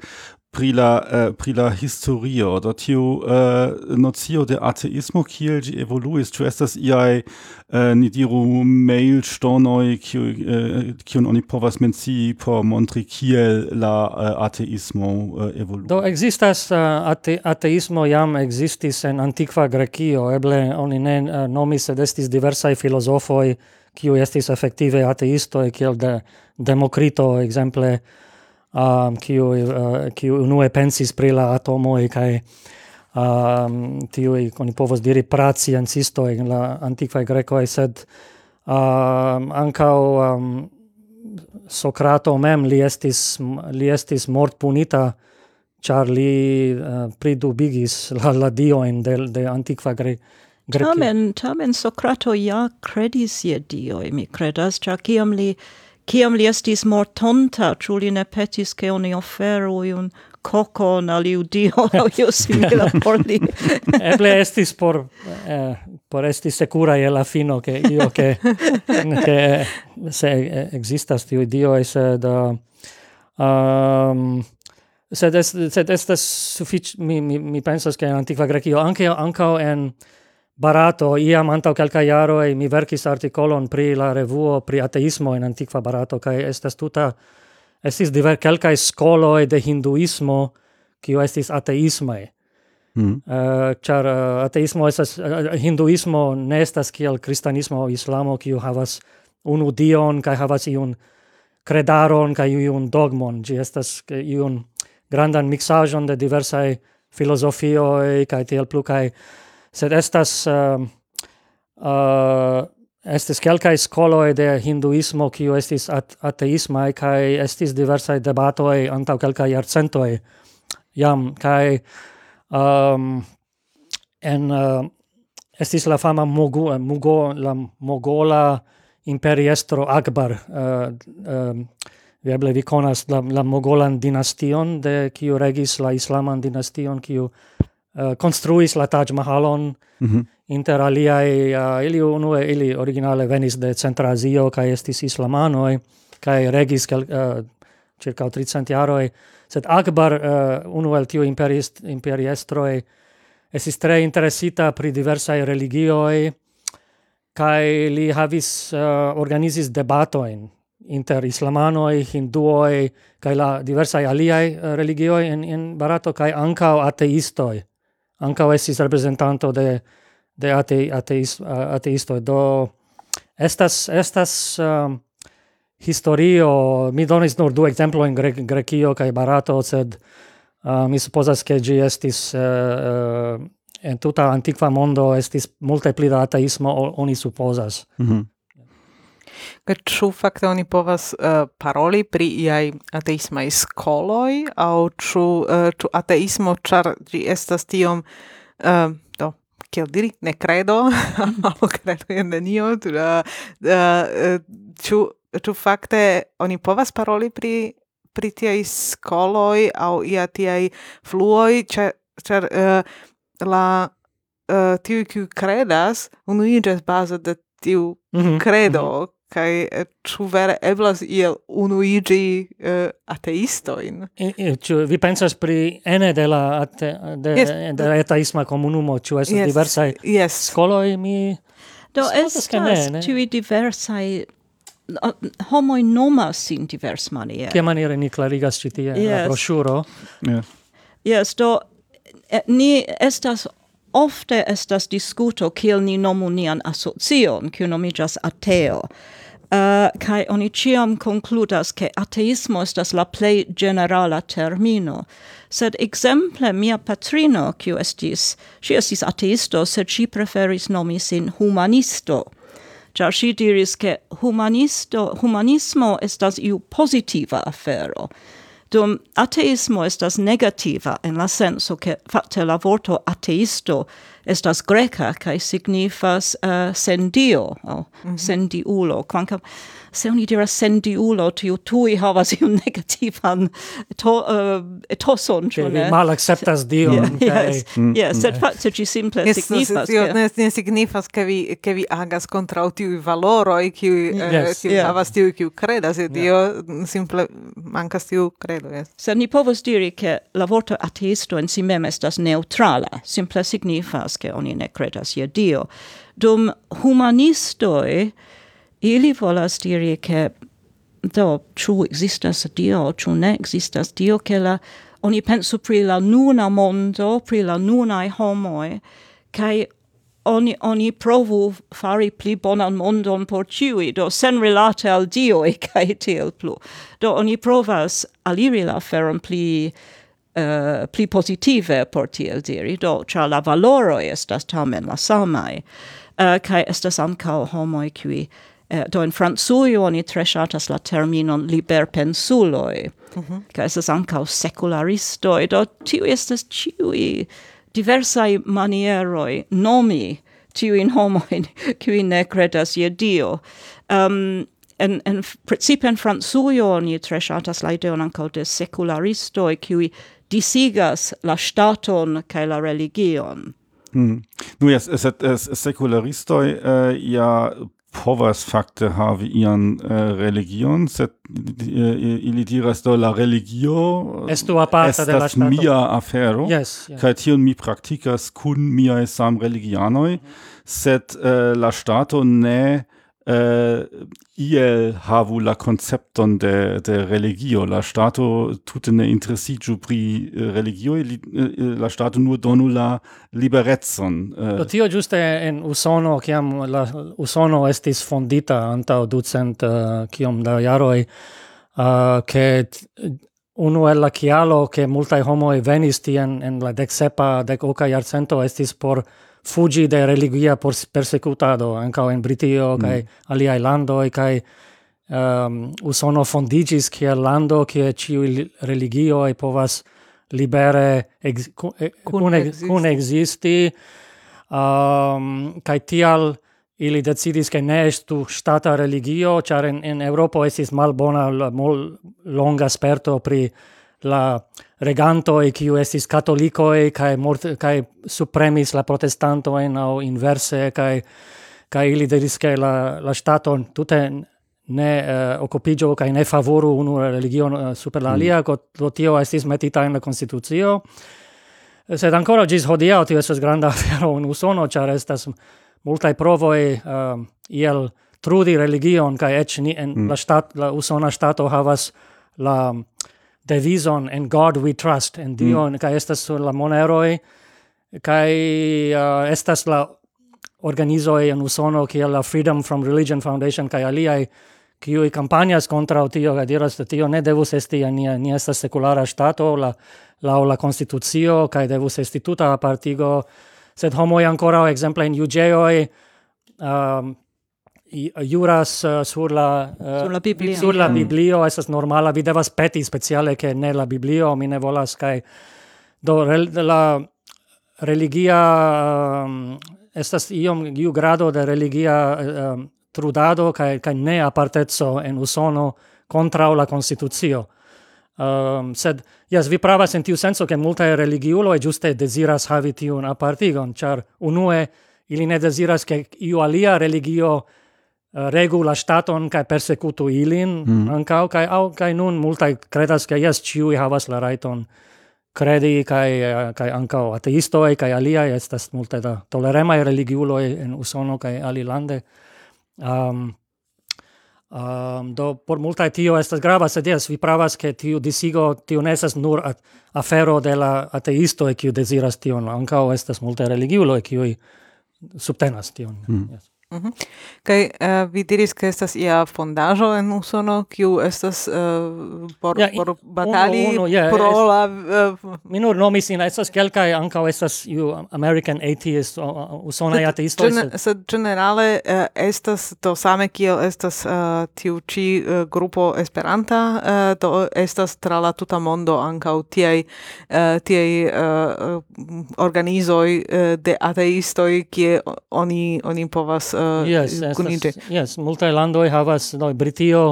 pri la, uh, pri la historio, do tiu uh, nocio de ateismo, kiel gi evoluis, tu estas iaj, uh, ni diru, mailŝtonoj, kiu, uh, kiun oni povas menci por montri kiel la uh, ateismo uh, evoluis? Do existas uh, ate, ateismo jam existis en antikva Grekio, eble oni ne uh, nomis, sed estis diversaj filozofoj, kiu estis efektive ateisto kiel de Demokrito, ekzemple, um, kiu uh, kiu unue pensis pri la atomo e kai um, tiuj oni povas diri praciancistoj en la antikva greko e sed um, anka um, Sokrato mem li estis li estis mortpunita char li uh, pridubigis la, la diojn de, de antikva gre Grekio. Tamen, tamen Sokrato ja credis je dio, mi credas, ĉar kiam li Ciam li estis mortonta, ciu li ne petis che oni offeru iun cocon al iu dio *laughs* au iu simila por li. *laughs* Eble estis por, eh, por esti secura e la fino che io che, che *laughs* se existas tiu dio e sed um, sed, est, sed estas suffic mi, mi, mi pensas che in antiqua Grecio anche, anche en Barato, iam antau calca iaroi mi verkis articolon pri la revuo pri ateismo in antiqua Barato, cae estas tuta, estis diver calcae scoloi de hinduismo, cio estis ateismae. Mm. Uh, char uh, ateismo estas, uh, hinduismo ne estas kiel kristanismo o islamo, kiu havas unu dion, cae havas iun credaron, cae iun dogmon. Gi estas iun grandan mixajon de diversae filosofioi, cae tiel plu, cae sed estas uh, uh, estis kelkaj skoloj de hinduismo kiu estis at ateismaj kaj estis diversaj debatoj antaŭ kelkaj jarcentoj. Jam kaj um, en uh, estis la fama Mogu, Mugo, la Mogola imperiestro Akbar uh, uh, Vieble vi conas la, la Mogolan dinastion, de kiu regis la Islaman dinastion, kiu uh, construis la Taj Mahalon mm -hmm. inter aliai uh, eh, ili unue ili originale venis de Centra Azio kaj estis islamanoj kaj regis kel, uh, circa 300 jaroj sed Akbar uh, unu el tiu imperist imperiestroi estis tre interesita pri diversaj religioj kaj li havis uh, organizis debatoin inter islamanoj, hinduoi, kaj la diversaj aliaj religioj en en Barato kaj ankaŭ ateistoj ancao estis representanto de de ate ateis, ateisto do estas estas um, historio mi donis nur du ekzemplojn Gre Grekio kaj Barato sed uh, mi supozas ke gi estis uh, uh, en tuta antikva mondo estis multe pli da ateismo oni supozas. Mm -hmm. Kaj ĉu fakte oni povas uh, paroli pri iaj ateismaj skoloj aŭ ĉu uh, ĉu ateismo ĉar ĝi estas tiom uh, do kiel diri ne credo *laughs* aŭ credo en nenio ĉu ĉu fakte oni povas paroli pri pri tiaj skoloj aŭ ia tiaj fluoj ĉar ĉar uh, la uh, tiu kiu credas unuiĝas bazo de tiu mm -hmm. credo mm -hmm kai eh, ĉu vere eblas iel unuigi eh, uh, ateistoin? Ĉu vi pensas pri ene de la ate, de, yes. de la ateisma komunumo, ĉu estas yes. diversaj yes. skoloj mi Do estas ĉiuj diversaj homoj nomas sin diversmaniere. Kiamaniere ni klarigas ĉi tie yes. la broŝuro? Yes. yes, do ni estas ofte estas discuto kiel ni nomu nian asocion, kiu nomiĝas ateo uh, kai oni ciam concludas che ateismo estas la plei generala termino. Sed exemple mia patrino kiu estis si estis ateisto sed si preferis nomi sin humanisto. Ĉar si diris che humanisto humanismo estas iu positiva afero. Dum ateismo estas negativa en la senso che fatte la vorto ateisto estas greca kai signifas eh, uh, sen dio, mm -hmm. sen diulo, quancam se oni diras sendiulo, tiu tui havas iu *laughs* negativan to, eh, uh, etoson, ĉu ne? mal acceptas dion. *laughs* Yes, mm, yes, sed mm. fakte ci simple signifas. Ne signifas, ke vi, ke vi agas kontraŭ eh, yes, uh, yeah. havas tiuj, kiu credas, e dio simple mancas tiu credo, yes. Se ni povos diri che la vorto ateisto in si mem estas neutrala, simple signifas che oni ne credas je dio. Dum humanistoi ili volas diri che do ĉu ekzistas Dio, chu ne existas Dio, che la oni pensu pri la nuna mondo, pri la nunaj homoi kai oni oni provu fari pli bonan mondon por ciui do sen rilate al Dio e kai tiel plu. Do oni provas aliri la feron pli Uh, pli positive por tiel diri, do, ĉar la valoroj estas tamen la samai, uh, eh, kai estas ankaŭ homoi kiuj Eh, do in Franzuio oni tre shatas la terminon liberpensuloj. Mm -hmm. kai estas ankaŭ sekularistoj, do tiu estas ciui diversai manieroi nomi tiujn homoin *laughs* kiuj ne credas je Dio. Um, en, en, principe en Franzuio oni tre shatas la ideon ancao de secularistoi cui disigas la staton kai la religion. Mm. Nu, no, yes, es, secularistoi uh, ja povas fakte havi ian uh, religion, sed uh, ili diras do la religio Estu aparta de la stato. mia afero, yes, yes. kaj tion mi praktikas kun miaj sam religianoi, mm -hmm. sed uh, la stato ne Äh, eh, iel havu la concepton de, de religio. La stato tute ne interesigiu pri äh, religio, li, äh, la stato nur donu la liberezzon. Eh. Do tio giuste en Usono, kiam la Usono estis fondita anta ducent uh, kiom da jaroi, che uno unu el la chialo che multae homoi venis tien en la dec sepa, dec oca iarcento estis por fugi de religia persecutado ancao en Britio mm. kaj aliaj landoj kaj um, ehm, Usono fondigis kiel lando kie ĉiuj religioj povas libere ex, kun, kun ex, existi um, ehm, kaj tial ili decidis che ne estu stata religio, char in, in Europa mal malbona mol longa sperto pri la reganto e qui estis e kai mort kai supremis la protestanto en au inverse kai kai ili diris ke la la stato tutte ne eh, uh, occupigio kai ne favoru unu religion uh, eh, super la alia, mm. do tio estis metita en la constitucio Sed ancora gis hodia tio estas granda *laughs* afero un Usono, char estas multae provoj uh, iel trudi religion kai eĉ ni en mm. la, stat, la usona stato havas la devison in God we trust, en Dio, mm. kai estas sur la moneroi, kai uh, estas la organizoi en Usono, kiel la Freedom from Religion Foundation, kai aliai, kiui campanias contra tio, kai diras, tio ne devus esti, ni, ni estas seculara stato, la, lau la constitucio, kai devus esti tuta partigo sed homoi ancora, exemple, in Iugeioi, um, Uh, juras uh, sur la uh, sur la biblio. sur la mm. biblio mm. estas normala. Vi devas peti speciale che ne la biblio mi ne volas kai do rel, la religia um, estas iom iu grado de religia uh, um, trudado kai kai ne apartezzo en usono contra la constitucio um, sed jes vi pravas en tiu senso ke multaj religiuloj ĝuste deziras havi tiun apartigon ĉar unue ili ne deziras ke iu alia religio regu la staton kai persecutu ilin mm. ankaŭ kai au kai nun multa credas ke yes ĉiuj havas la raiton credi kai kai kaj ateisto e kai alia estas multa da tolerema religiulo en Usono kai alilande um, um, do por multa tio estas grava sed yes vi pravas ke tio disigo tio nesas estas nur afero de la ateistoj kiu deziras tion ankaŭ estas multa religiulo e kiu subtenas tion mm. yes. Mhm. Kaj uh, vi diris ke estas ia fondaĵo en Usono kiu estas uh, por ja, por batali uno, uno, yeah, pro es, la uh, mi nur nomis in estas kelkaj ankaŭ estas iu American atheist uh, usonaj ateistoj gen, sed generale uh, estas to same kiel estas uh, tiu ĉi uh, grupo Esperanta uh, do estas tra la tuta mondo ankaŭ tiaj uh, tiaj uh, organizoj uh, de ateistoj kie oni oni povas uh, uh, yes, kuninte. Yes, multaj landoj havas, no, Britio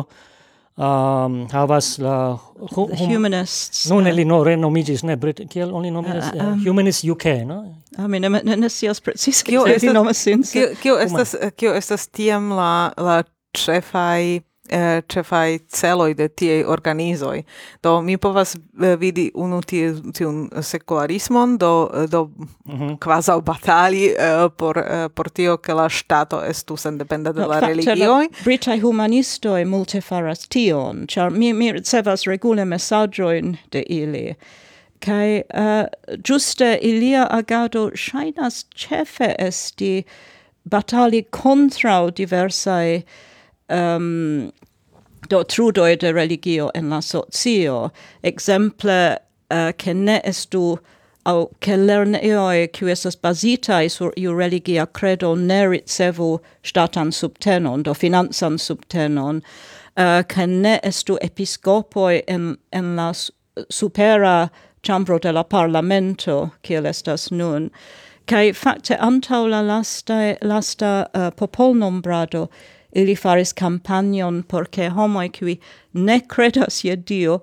um, havas la... Hum, humanists. Nun uh, no, ili no renomigis, ne, Brit, kiel oni nomigas? Uh, um, Humanist UK, no? I mean, ne, ne, ne sias precis, kio estas, nomas sin. Kio, kio, estas, kio estas tiam la, la cefai eh, cefai celoi de tiei organizoi. Do mi povas eh, vidi unu tie, tiun secularismon, do, eh, do mm -hmm. quasi batali eh, por, eh, por tio che la stato estus sendependa de no, la religioi. Britai humanistoi multe faras tion, char mi, mi ricevas regule messagioin de ili, kai uh, eh, giuste ilia agado shainas cefe esti batali contrau diversae um, do trudoi de religio en la socio, exemple eh, uh, che ne estu au che lerneoi kiu esas basitai sur iu religia credo ne ricevu statan subtenon, do finanzan subtenon, eh, uh, che ne estu episcopoi en, en la supera chambro de la parlamento, kiel estas nun, Kai facte antau la lasta, lasta uh, popolnombrado, ili faris campagnon por che homoi qui ne credas je Dio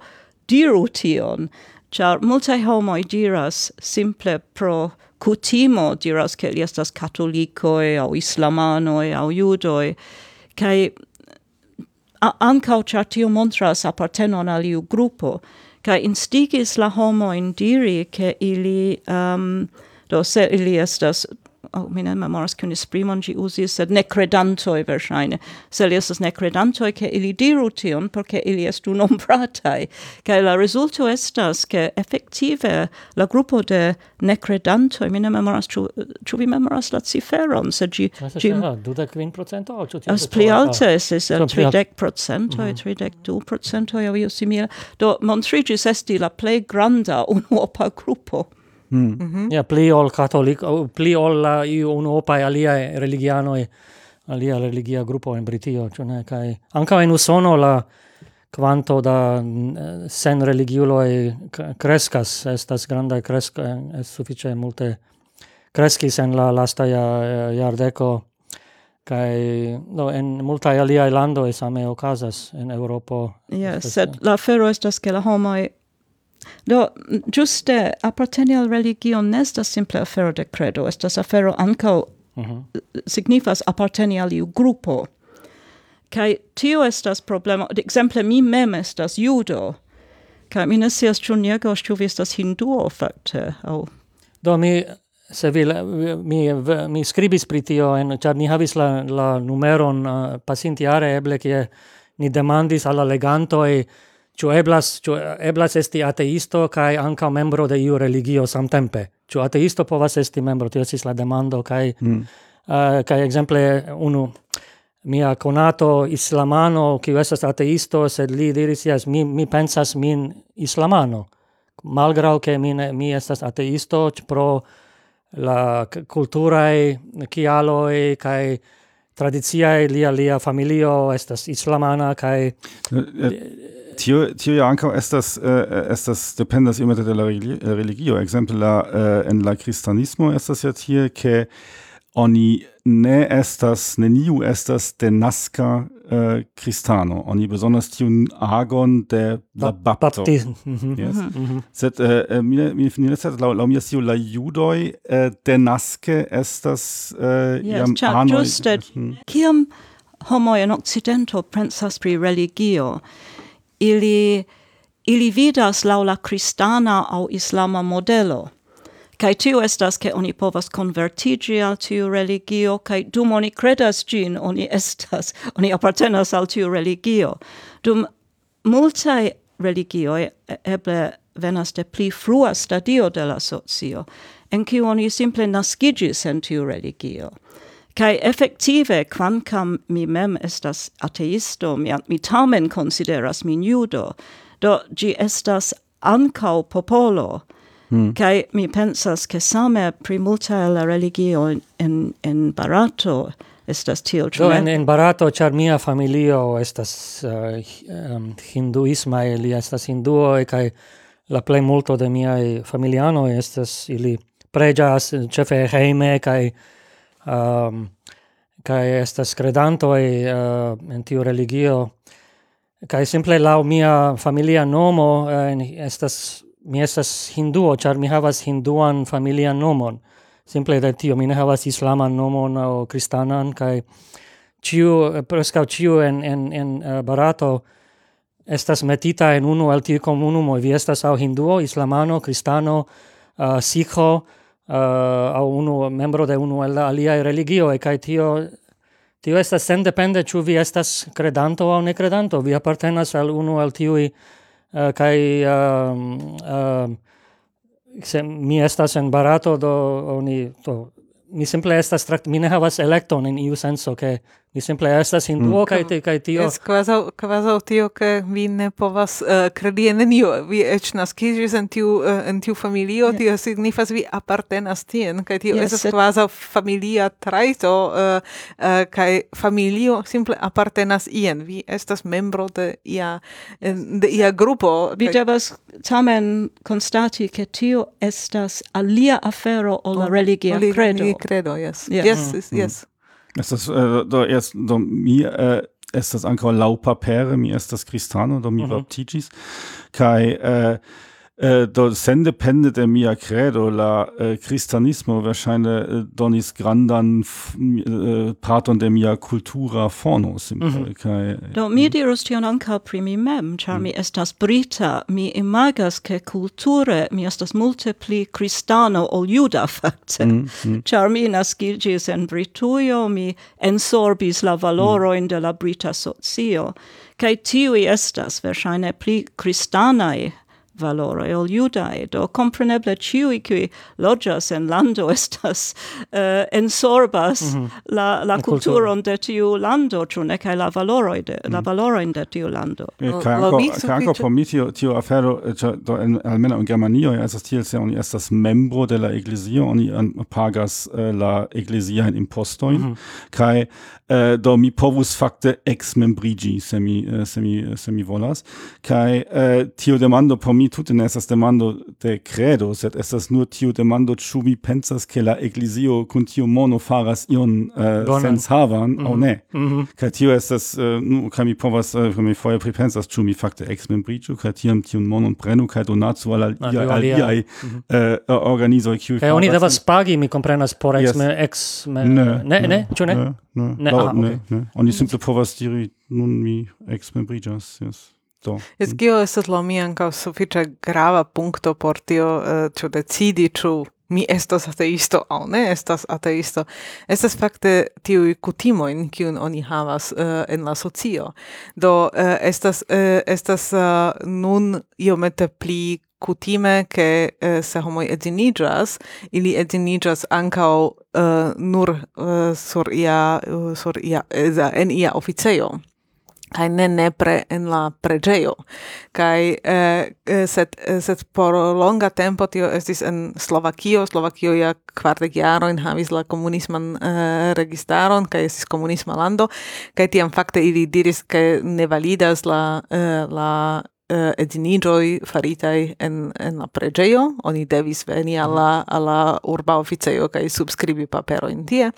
diru tion, char multae homoi diras simple pro cutimo diras che li estas catolicoi au islamanoi au judoi, cae ancau char tio montras appartenon al iu gruppo, cae instigis la homoin diri che ili, um, do se ili estas oh, mi ne memoras kun esprimon gi usis, sed ne credantoi versaine. Se li estas ne che ili diru tion, porque ili estu nombratai. Ca la resulto estas, che effective la gruppo de necredantoi, mi ne memoras, ciu, vi memoras la ciferon, sed gi... gi dudec vin procento? As pli alte estis, tridec procentoi, tridec du procentoi, o io simile. Do, montrigis esti la plei granda unuopa gruppo. Mm. Mm -hmm. Ja, pli ol katolik, pli ol la iu unuopai aliae religianoi, alia religia gruppo in Britio, cioè ne, kai anca in usono la quanto da eh, sen religiuloi crescas, estas granda cresca, eh, es suffice multe crescis en la lasta iardeco, kai no en multa alia lando esame okazas en Europo. Yes, sed la fero estas ke la homa Do, giuste, apparteni al religion nestas simple afero de credo, estas afero ancao uh mhm. -huh. signifas apparteni al iu gruppo. Kai tio estas problema, exemple mi mem estas judo, kai mi ne sias ciu niego, ciu vi estas hinduo, facte, au... Do, mi se vi mi mi scribis pri tio en char ni havis la la numeron uh, pasintiare eble kie ni demandis al leganto e Ĉu eblas ĉu eblas esti ateisto kai anca membro de iu religio samtempe? Ĉu ateisto povas esti membro? Tio esis la demando kaj mm. uh, kaj exemple, unu mia conato islamano kiu esas ateisto sed li diris yes, mi mi pensas min islamano malgrau che mi mi estas ateisto pro la culturae kialoi kai tradiziae lia lia familio estas islamana kai eh, eh, tio tio ja ankaŭ estas uh, estas dependas iomete de la eh, religio. Ekzemple la uh, en la kristanismo estas ja tie ke oni ne estas neniu estas de naska uh, kristano. Oni besonders tiun agon de la bapto. yes. Mm -hmm. sed uh, mi mi finis la la mi tiu la judoi uh, de naske estas uh, yes, iam anoi anoj. Mhm. kiam homo in okcidento pensas pri religio ili ili vidas laŭ la kristana aŭ islama modelo. Kaj tio estas, ke oni povas konvertiĝi al tiu religio, kaj dum oni kredas ĝin, oni *laughs* estas, oni apartenas al tiu religio. Dum multaj religioj eble venas de pli frua stadio de la socio, en kiu oni simple naskiĝis en tiu religio. Kai effektive quamcam mi mem estas ateisto, mi, mi tamen consideras min judo, do gi estas ancau popolo, Mm. Kai mi pensas che same pri multa la religio in, in, Barato estas tio ĉu en, en Barato ĉar mia familio estas uh, um, hinduisma ili estas hinduoj kai la plej multo de miaj familianoj estas ili preĝas ĉefe hejme kaj um, kai estas e uh, eh, en tiu religio kai simple la mia familia nomo uh, estas mi estas hinduo char mi havas hinduan familia nomon. Simple de tio mi ne havas islaman nomon o kristanan kai ciu preskaŭ ciu en en en uh, barato estas metita en unu el tiu komunumo vi estas au hinduo islamano kristano uh, sikho Eh, uh, au unu membro de unu el alia religio e kai tio, tio estas sendepende ĉu vi estas credanto aŭ ne credanto, vi apartenas al unu el tiui, uh, eh, kai uh, ehm, uh, ehm, se mi estas en barato, do oni, to mi simple estas trakt, mi ne havas elekton in iu senso, che Ni simple estas hinduo mm. kaj te kaj tio. Es kvazaŭ kvazaŭ tio ke vi ne povas uh, kredi en nenio. Vi eĉ naskiĝis en tiu uh, en tiu familio, yeah. tio signifas vi apartenas tien kaj tio yes, estas et... kvazaŭ familia trajto uh, uh, kaj familio simple apartenas ien. Vi estas membro de ia de ia grupo. Vi kaj... devas tamen konstati ke tio estas alia afero ol la religia credo. Religia credo, yes. Yes, mm. yes. yes. Mm. yes. Ist das äh, da erst da, mir äh, ist das ankau Laupapere, papere, ist das cristano, do mi mhm. baptigis, kai äh, Eh, do sen depende de mia credo la eh, cristianismo verŝajne eh, äh, donis grandan parton de mia cultura forno simple mm -hmm. do mi dirus tion ankaŭ primi mem char mm. mi estas brita mi imagas ke culture mi estas multe pli cristano ol juda *laughs* fakte mm. -hmm. char mi naskiĝis en Britujo mi ensorbis la valoro mm. de la brita socio kai tiui estas verŝajne pli cristanae valoro ol iudae, do compreneble ciui qui logias en lando *laughs* estas uh, ensorbas mm -hmm. la, la, la culturon de tiu lando, ciu ne, cae la valoroi de, mm la valoroin de tiu lando. E, cae anco, anco por mi tio, tiu afero, eh, cioè, do, en, almeno in Germanio, estas tiel se oni estas membro de la eglesio, oni pagas uh, la ecclesia in impostoin, mm -hmm. cae uh, do mi povus facte ex membrigi, se mi, uh, se mi, se mi volas, cae uh, tio demando por mi mi tute ne estas demando de credo, sed estas nur tiu demando ĉu mi pensas ke la eklezio kun tiu mono faras ion eh, uh, sens havan mm -hmm. aŭ mhm. ne. Mm -hmm. Kaj tio estas uh, nu kaj mi povas uh, mi foje pripensas ĉu mi fakte eksmembriĝu kaj tiam tiun monon prenu kaj donacu al aliaj al aliaj mm -hmm. uh, organizoj kiuj kaj oni devas pagi mi komprenas por eksme yes. eksme ne ne ne ĉu ne ne, ne. ne. Laut, ah, okay. ne, ne. oni simple povas diri nun mi eksmembriĝas jes. Do. Es kio estas la mi ankaŭ sufiĉe grava punkto por tio eh, ĉu uh, decidi ĉu mi estas ateisto aŭ ne estas ateisto. Estas fakte tiuj kutimojn kiun oni havas uh, en la socio. Do uh, estas uh, estas uh, nun iomete pli kutime ke uh, se homoj edziniĝas ili edziniĝas ankaŭ uh, nur uh, sur ia uh, sur ia en ia oficejo kaj ne nepre en la pregeo kaj eh, eh, sed eh, set por longa tempo tio estis en Slovakio. Slovakio ja kvardek jarojn havis la komunisman eh, registaron kaj estis komunisma lando. Kaj tiam fakte ili diris ke ne validas la eh, la eh, ediniĝoj faritaj en, en la pregeo, Oni devis veni al la, urba oficejo kaj subskribi paperojn tie.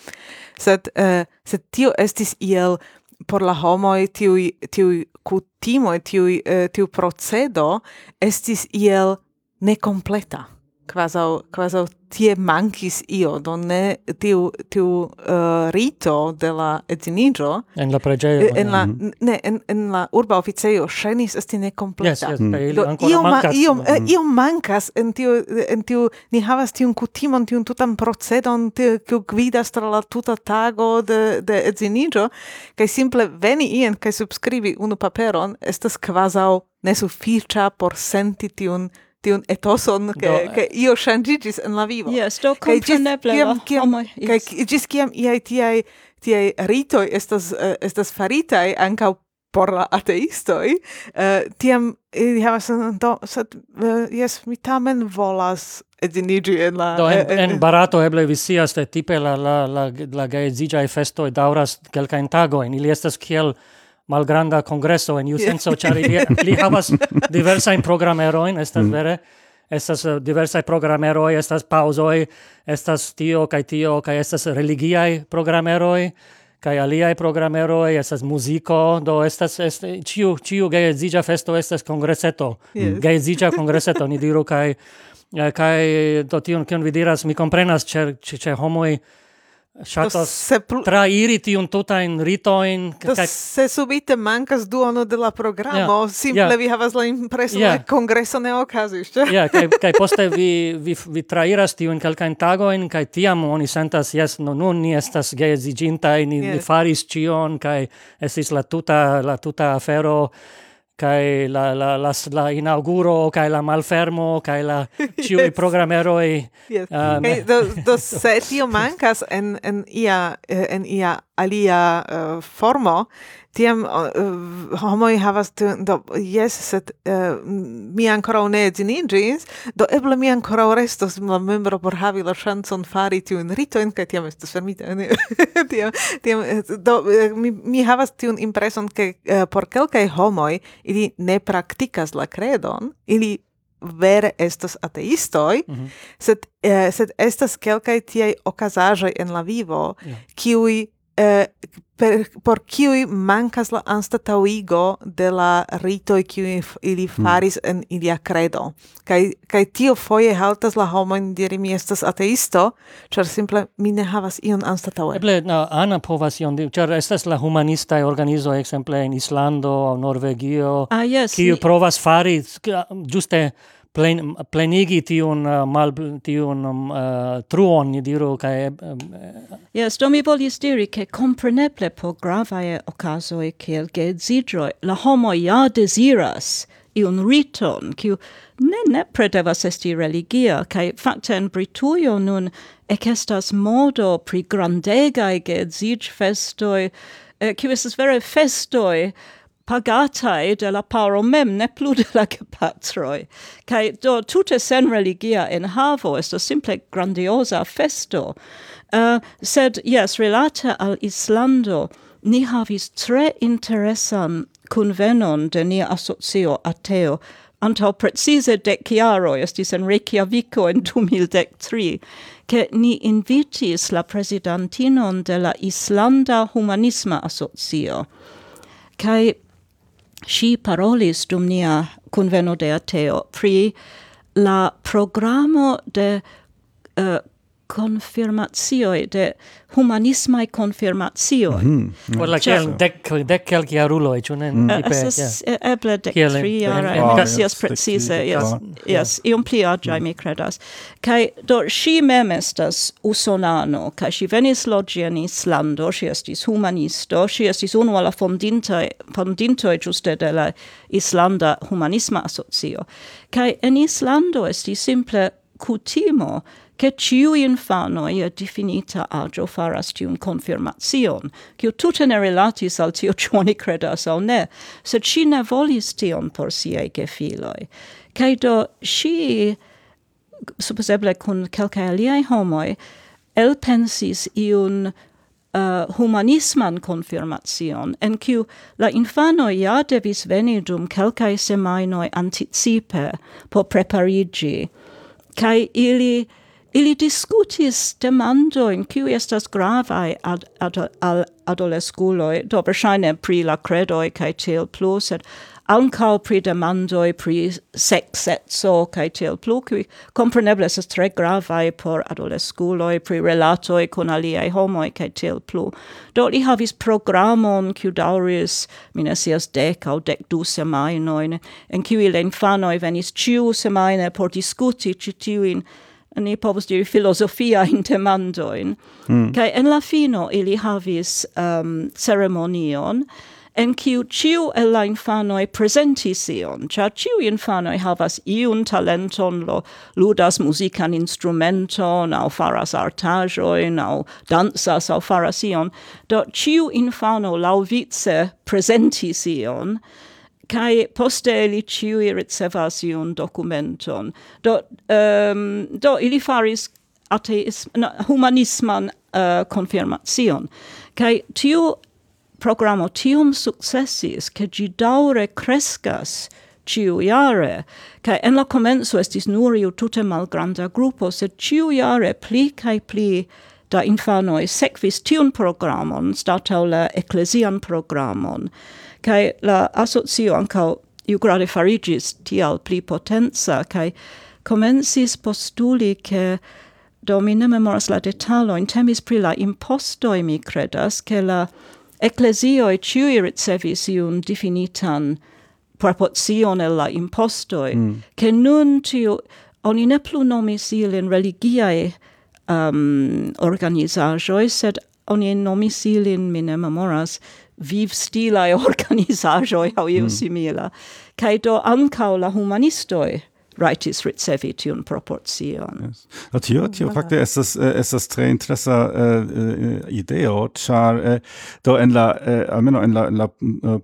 Sed, eh, sed tio estis iel por la homoj tiu tiuj kutimoj tiuj eh, tiu procedo estis iel nekompleta quasau quasau tie mankis io donne tiu tiu uh, rito de la etinidro en la pregeo en la mm ne en en la urba officio shenis esti ne completa yes, yes, mm. Do, io ma io eh, mm. io mancas en tiu en tiu ni havas tiun kutimon tiun tutan procedon kiu gvidas tra la tuta tago de de etinidro kaj simple veni ien kaj subskribi unu paperon estas quasau nesufiĉa por senti tiun tiun etoson ke eh. ke io shangigis en la vivo. Yes, do kompreneble. Kaj gis kiam iaj tiai tiaj ritoj estas uh, estas faritaj ankaŭ por la ateistoj, uh, tiam ili havas do sed uh, yes mi tamen volas edinigi en la do, en, en, Barato eble vi scias tipe la la la la e festoi dauras kelkajn tagojn, ili estas kiel malgranda congresso en iu senso, ĉar li, li havas *laughs* diversajn programeroin, estas mm. vere, estas eh, uh, diversa programeroi, estas pausoi, estas tio kaj tio, kaj estas religiai programeroj, kaj aliaj programeroj, estas muziko, do estas, est, ciu, ciu geedziĝa festo estas congresseto yes. geedziĝa *laughs* congresseto ni diru, kaj, eh, kaj do tion, kion vi diras, mi komprenas, ĉe, ĉe homoj, ŝatas pl... trairi in tutajn ritojn kaj kaj... se subite mankas duono de la programo yeah, simple yeah. vi havas la impreso yeah. la kongreso ne okazis ĉe ja kai *laughs* kai poste vi vi vi tra ira sti un calca in tago in kai ti amo oni sentas jes no nun ni estas geedziĝintaj in yes. faris cion kai estis la tuta la tuta afero kai la la la la inauguro kai la malfermo kai la *laughs* ciu yes. programero e yes. Uh, um, hey, do do *laughs* se tio mancas en en ia eh, en ia alia uh, formo tiam uh, homoi havas tu, do yes, set uh, mi ancora ne edziniĝis do eble mi ancora restos la membro por havi la chanson fari tiun ritojn kaj tiam estas fermita *laughs* tiam, tiam do mi, mi havas tiun impreson ke uh, por kelkai homoi, ili ne praktikas la credon, ili vere estas ateistoj, mm -hmm. sed, uh, sed estas kelkai tiaj okazaĵoj en la vivo, yeah. kiuj eh, per, por kiu mancas la anstatauigo de la ritoi kiu ili mm. faris mm. en ilia credo. Kai, kai tio foje haltas la homoin diri mi estas ateisto, char simple mi ne havas ion anstataue. Eble, no, ana povas ion, char estas la humanistae organizo, exemple, in Islando, aŭ Norvegio, ah, yes, kiu ni... provas fari, giuste, plen, plenigi tiun uh, mal tiun um, uh, truon ni diru kaj um, uh, Yes, do mi volis diri ke kompreneble po gravae okazoj kiel geedzidroj la homo ja deziras iun riton kiu ne ne predevas esti religia kaj fakte en Britujo nun ekestas modo pri grandegaj geedziĝfestoj eh, uh, estas vere festoj pagatai de la paro mem, ne plu de la gepatroi. Kai do tute sen religia in havo, esto simple grandiosa festo. Uh, sed, yes, relate al Islando, ni havis tre interesan convenon de nia asocio ateo, antau precise dec chiaroi, estis en Reykjavico en 2013, che ni invitis la presidentinon de la Islanda Humanisma Asocio. Kai si parolis dum nia conveno de ateo pri la programo de uh, confirmazioi, de humanismai confirmazioi. Mm -hmm. Well, like Ciel, dec, dec quelci aruloi, ciu ne? Mm. Eh, eh, Esas e, eh, eble dec tri ara, oh, yes, yes, precise, yes, yes, ium pli agiai mi credas. Cai, do, si mem estas usonano, cai si venis logi in Islando, si estis humanisto, si estis unu alla fondintoi, fondintoi giuste de la Islanda humanisma Asocio. Cai, en Islando estis simple cutimo che ciu infano ia definita agio faras tiun confirmation, cio tutte ne relatis al tio cioni credas au ne, sed si ne volis tion por siei gefiloi. Cai do si, supposeble cun calcae aliae homoi, elpensis iun uh, humanisman confirmation, en kiu la infano ja devis veni dum calcae semainoi anticipe por preparigi, cae ili Ili discutis demandoin qui estas gravai ad, ad, al adolesculoi, do versaine pri la credoi cae tiel plus, sed ancao pri demandoi pri sexetso cae tiel plus, qui compreneble esas tre gravai por adolesculoi, pri relatoi con aliei homoi cae tiel plus. Do li havis programon qui dauris, minesias dec au dec du semainoin, en qui le infanoi venis ciu semaine por discuti citiuin ni povus diri filosofia in temandoin. Mm. Kai en la fino ili havis um, ceremonion en kiu ciu el la infanoi presentis ion, cia ciu infanoi havas iun talenton, lo ludas musican instrumenton, au faras artajoin, au dansas, au faras ion, do ciu infano lauvice presentis ion, kai poste li ciui ricevas iun documenton. Do, um, do ili faris ateism, no, humanisman eh, uh, confirmation. Kai tiu programo tium successis, ke gi daure crescas ciu iare, kai en la comenzo estis nur iu tute malgranda grupo, sed ciu iare pli kai pli da infanoi sekvis tiun programon, statau la ecclesian programon, kai la asocio ankaŭ iugrade farigis tial pli potenza kai comensis postuli ke do mi ne memoras la detalo in temis pri la impostoj mi credas ke la eklezioj ciui ricevis iun definitan proporzione la la impostoj mm. nun tiu oni ne plu nomis ilin religiae um, organizajoi, sed oni nomis ilin mi ne memoras vivstilai *laughs* organizajoi au iu mm. simila. Cai do ancau la humanistoi raitis ricevi tiun proportion. Yes. Tio, tio ah. fakte estas, eh, estas tre interesa uh, ideo, char uh, do en la, uh, almeno en la, en la uh,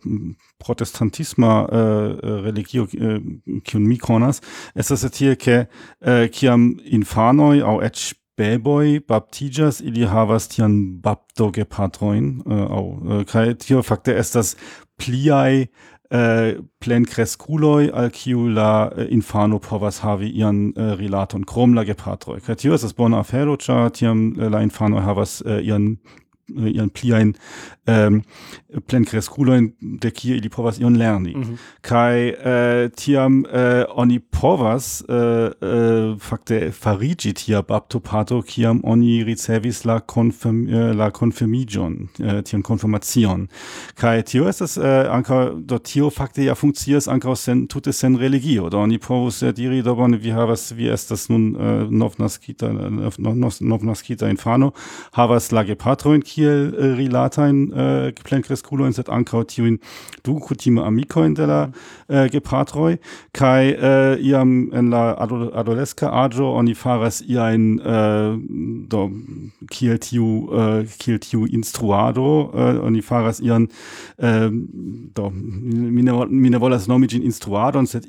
protestantisma uh, religio kiun uh, mi konas, estas tie, ke uh, kiam infanoi au ec beboi baptijas ili havas tian bapto ge patroin uh, au kai tio fakte estas pliai uh, plen cresculoi al kiu la uh, infano povas havi ian uh, rilaton krom gepatroi. Kai tio estas bona afero, ĉar tiam uh, la infano havas uh, ian ian pliain Ähm, um, plenkreskulojn de kie ili povas ion lerni. Mm -hmm. kai uh, tiam uh, oni povas uh, uh, fakte farigi tia baptopato, kiam oni ricevis la, confirm uh, la confirmigion uh, tian confirmation kai tio estas uh, anka do tio fakte ja funkcias anka sen, tute sen religio, do oni povus uh, diri, do bone vi havas, vi estas nun uh, novnaskita, novnaskita infano, havas la gepatrojn kiel uh, rilatajn äh, in set ankaŭ tiujn du kutime amikojn de la eh, äh, gepatroi. Kai äh, eh, iam en la ado, adoleska oni faras iajn eh, äh, do kiel tiu eh, kiel tiu instruado eh, oni faras ian eh, do mine mine mi ne volas set ĝin instruadon sed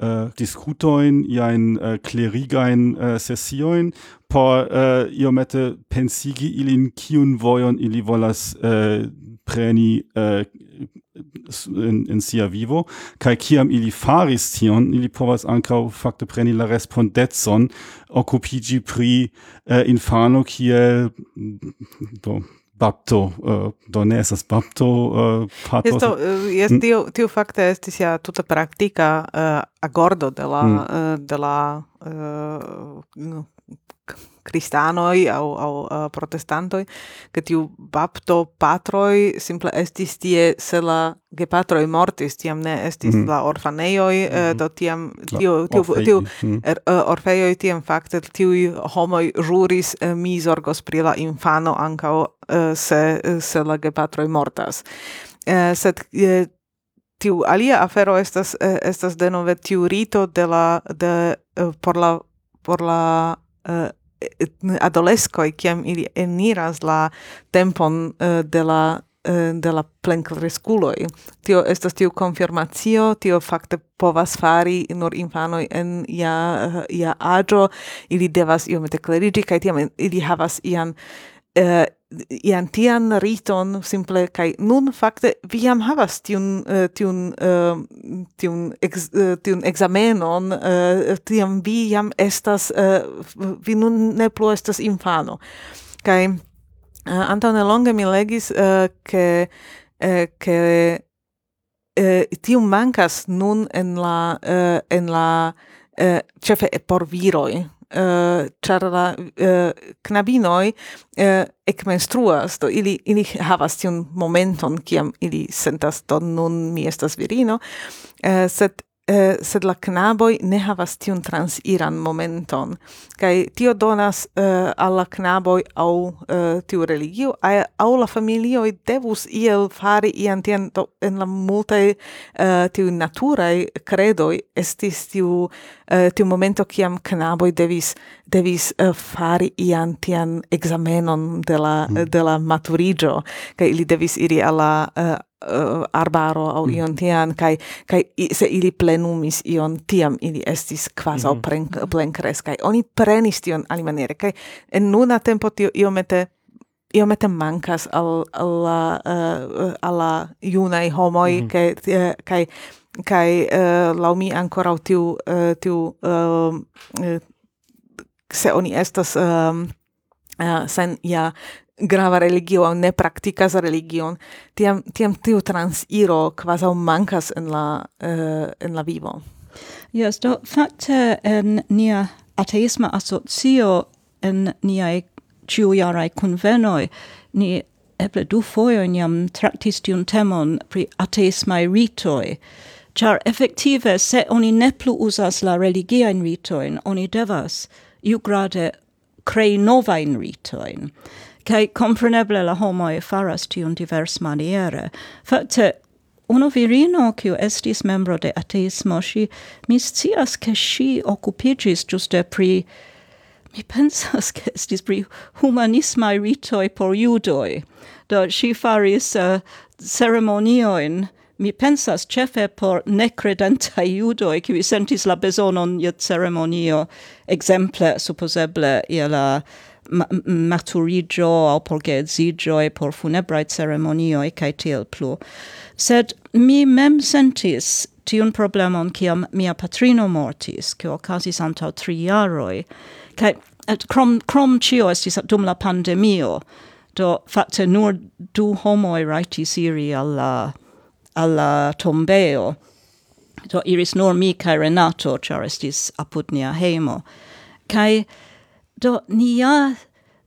Uh, discutoin iain uh, äh, clerigain uh, sessioin por uh, iomete pensigi ilin kiun vojon ili volas uh, preni uh, in, in sia vivo kai kiam ili faris tion ili povas ancau fakte preni la respondetson occupigi pri uh, infano kiel do bapto uh, do ne esas bapto uh, patos Esto, eh, jest tio tio fakte estis ja tuta praktika uh, agordo de la mm. uh, de la uh, cristanoi au au uh, protestantoi che tiu bapto patroi simple estis tie se la gepatroi mortis tiam ne estis mm. la orfaneioi mm -hmm. do tiam tiu tiu orfei. tiu mm. er, uh, orfeioi tiam fakte tiu homoi juris uh, mi zorgos pri la infano anca uh, se uh, se la gepatroi mortas uh, sed uh, tiu alia afero estas uh, estas denove tiu rito de la de uh, por la por la uh, adolescoi kiam ili eniras la tempon uh, de la uh, de la plenkresculoi. Tio estas tiu konfirmacio, tio fakte povas fari nur infano en ja ja aĝo, ili devas iomete klerigi kaj tiam ili havas ian eh, ian tian riton simple kai nun fakte vi jam havas tiun uh, tiun uh, tiun ex, uh, tiun examenon uh, tiam vi jam estas uh, vi nun ne plu estas infano. Kai uh, antone longe mi legis ke ke tiun mankas nun en la en la ĉefe por viroi Eh, ĉar la eh, knabinoj eh, ekmenstruas, do ili ili havas tion momenton kiam ili sentas do nun mi estas virino, sed eh, sed la knaboj ne havas tiun transiran momenton. Kaj tio donas eh, al la knaboj aŭ eh, tiu religio, aŭ la familioj devus iel fari ian tien do, en la multaj eh, tiuj naturaj kredoj estis tiu, eh, tiu momento kiam knaboj devis devis uh, fari ian tian examenon de la, mm. de la maturiĝo, kaj ili devis iri al la eh, uh, arbaro au mm. ion tian kai kai se ili plenumis ion tiam ili estis quasi mm -hmm. plen, plen crescai oni prenis tion alimaniere kai en nuna tempo tio iomete iomete mancas al eh, alla uh, alla junai homoi mm -hmm. kai uh, kai kai uh, laumi ancora tiu uh, tiu uh, se oni estas um, uh, sen ja grava religio au ne praktikas religion tiam tiam tiu transiro kvazaŭ mankas en la uh, en la vivo Yes, do fakte eh, en nia ateisma asocio en niai ciujarai convenoi ni eble du foioin jam traktis tiun temon pri ateismai ritoi, char effektive se oni ne plu usas la religiaen ritoin, oni devas iugrade crei novain ritoin kai compreneble la homo e faras tiun divers maniere. Fakte, Uno virino, kiu estis membro de ateismo, si mi scias ke si okupigis ĝuste pri mi pensas ke estis pri humanisma ritoi por judoi Do si faris eh, uh, ceremonioin mi pensas chefe por necredenta judoi qui sentis la besonon iet ceremonio, exemple supposeble je la maturigio au por geedzigio e por funebrae ceremonioi cae tiel plu. Sed mi mem sentis tiun problemon ciam mia patrino mortis, cio ocasis antau tri jaroi, cae et crom, crom cio estis dum la pandemio, do facte nur du homoi raitis iri alla, alla tombeo, do iris nur mi cae Renato, char estis apud nia hemo, cae do nia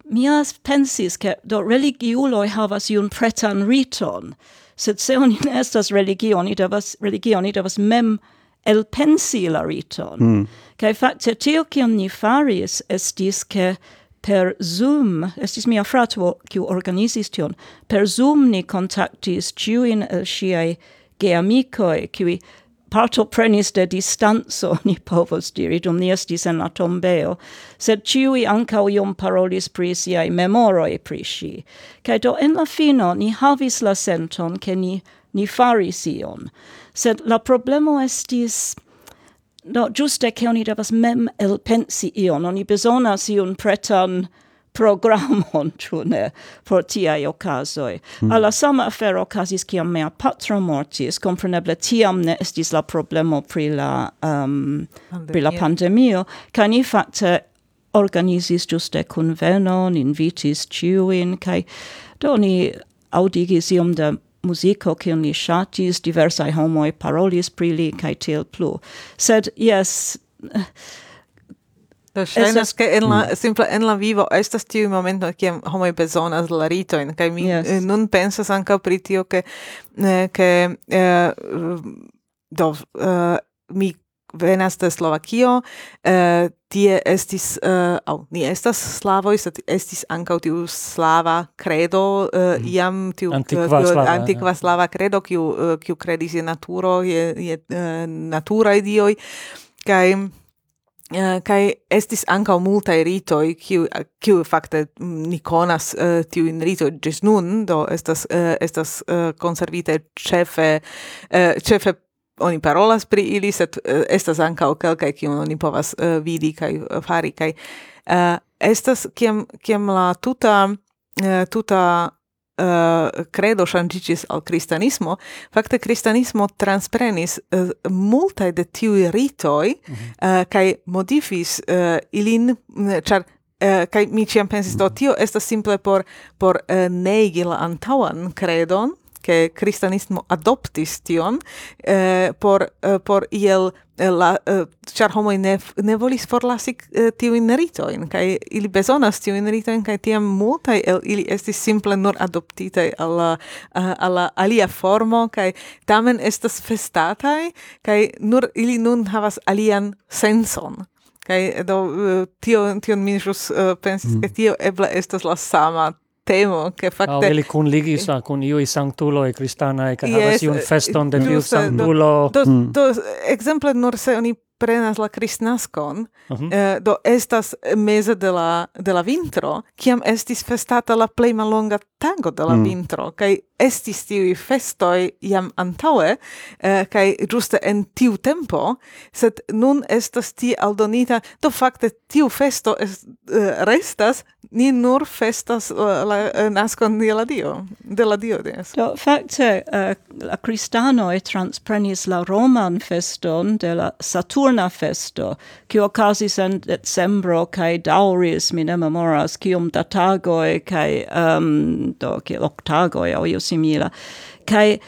mia pensis ke do religiuloj havas iun pretan riton sed se oni ne estas religio oni devas religio oni devas mem elpensi la riton mm. fakte tio kion ni faris estis ke per Zoom, estis mia frato kiu organizis tion, per Zoom ni kontaktis ciuin el ŝiaj geamicoi, kiui parto prenis de distanzo, *laughs* ni povos diri, dum ni estis en la tombeo, sed ciui ancau iom parolis pri siai memoroi pri si. Cai do en la fino ni havis la senton che ni, ni faris ion, sed la problemo estis... No, giuste che oni devas mem elpensi ion, oni besonas ion pretan programon, *laughs* ĉu ne, por tiaj okazoj. Mm. Al la sama afero okazis kiam mia patro mortis, kompreneble tiam ne estis la problemo pri la, um, pri la pandemio, kaj ni fakte organizis ĝuste kunvenon, invitis ĉiujn, kaj do ni audigis iom da musico kiun ni ŝatis, diversaj homoj parolis pri li kaj tiel plu. Sed jes, Do ŝajnas ke en la mm. simple en la vivo estas tiu momento kiam homoj bezonas la ritojn kaj mi yes. Eh, nun pensas ankaŭ pri tio ke ke eh, do eh, mi venas de Slovakio eh, tie estis uh, au ni estas slavoj sed estis ankaŭ tiu slava credo uh, mm. iam tiu antikva slava, antikva slava credo kiu kiu kredis je naturo je je uh, naturaj dioj kaj Uh, kai estis ankaŭ multaj ritoj kiu kiu fakte mm, ni konas eh, uh, tiu in rito ĝis nun do estas uh, estas uh, konservite ĉefe uh, ĉefe oni parolas pri ili sed uh, estas ankaŭ kelkaj kiu oni povas uh, vidi kaj uh, fari kaj uh, estas kiam kiam la tuta uh, tuta uh, credo shangicis al cristianismo, facte cristianismo transprenis eh, uh, multae de tiui ritoi, mm -hmm. uh, eh, cae modifis uh, ilin, char Uh, kai mi ciam pensis do tio estas simple por por uh, negi la antauan credon, che cristianismo adoptis tion eh, por eh, por iel eh, la eh, char homo ne ne volis forlasi eh, tiu in rito in kai ili bezonas tiu in rito in kai tiam multai el ili esti simple nur adoptite alla eh, alla alia formo kai tamen estas festatai kai nur ili nun havas alian senson kai do tio tio mi jus uh, pensis mm. ke tio ebla estas la sama temo che facte oh, ili kun ligis eh, kun iu sanctulo e cristana e havas yes, un eh, feston de eh, tiu eh, sanctulo do, do, mm. do, exemple nur se oni prenas la kristnaskon, uh -huh. eh, do estas meze de la, de la vintro, kiam estis festata la plej longa tago de la mm. vintro, kaj estis tiuj festoj jam antaŭe, eh, kaj ĝuste en tiu tempo, sed nun estas ti aldonita, do fakte tiu festo est, eh, restas, ni nur festas eh, la, la naskon de la Dio, de la Dio, des. Do facte, uh, eh, la kristanoj transprenis la roman feston de la Saturn Dorna festo, qui ocasis en decembro, cae dauris, mi ne memoras, cium da tagoi, cae, um, do, octago octagoi, o io simila, cae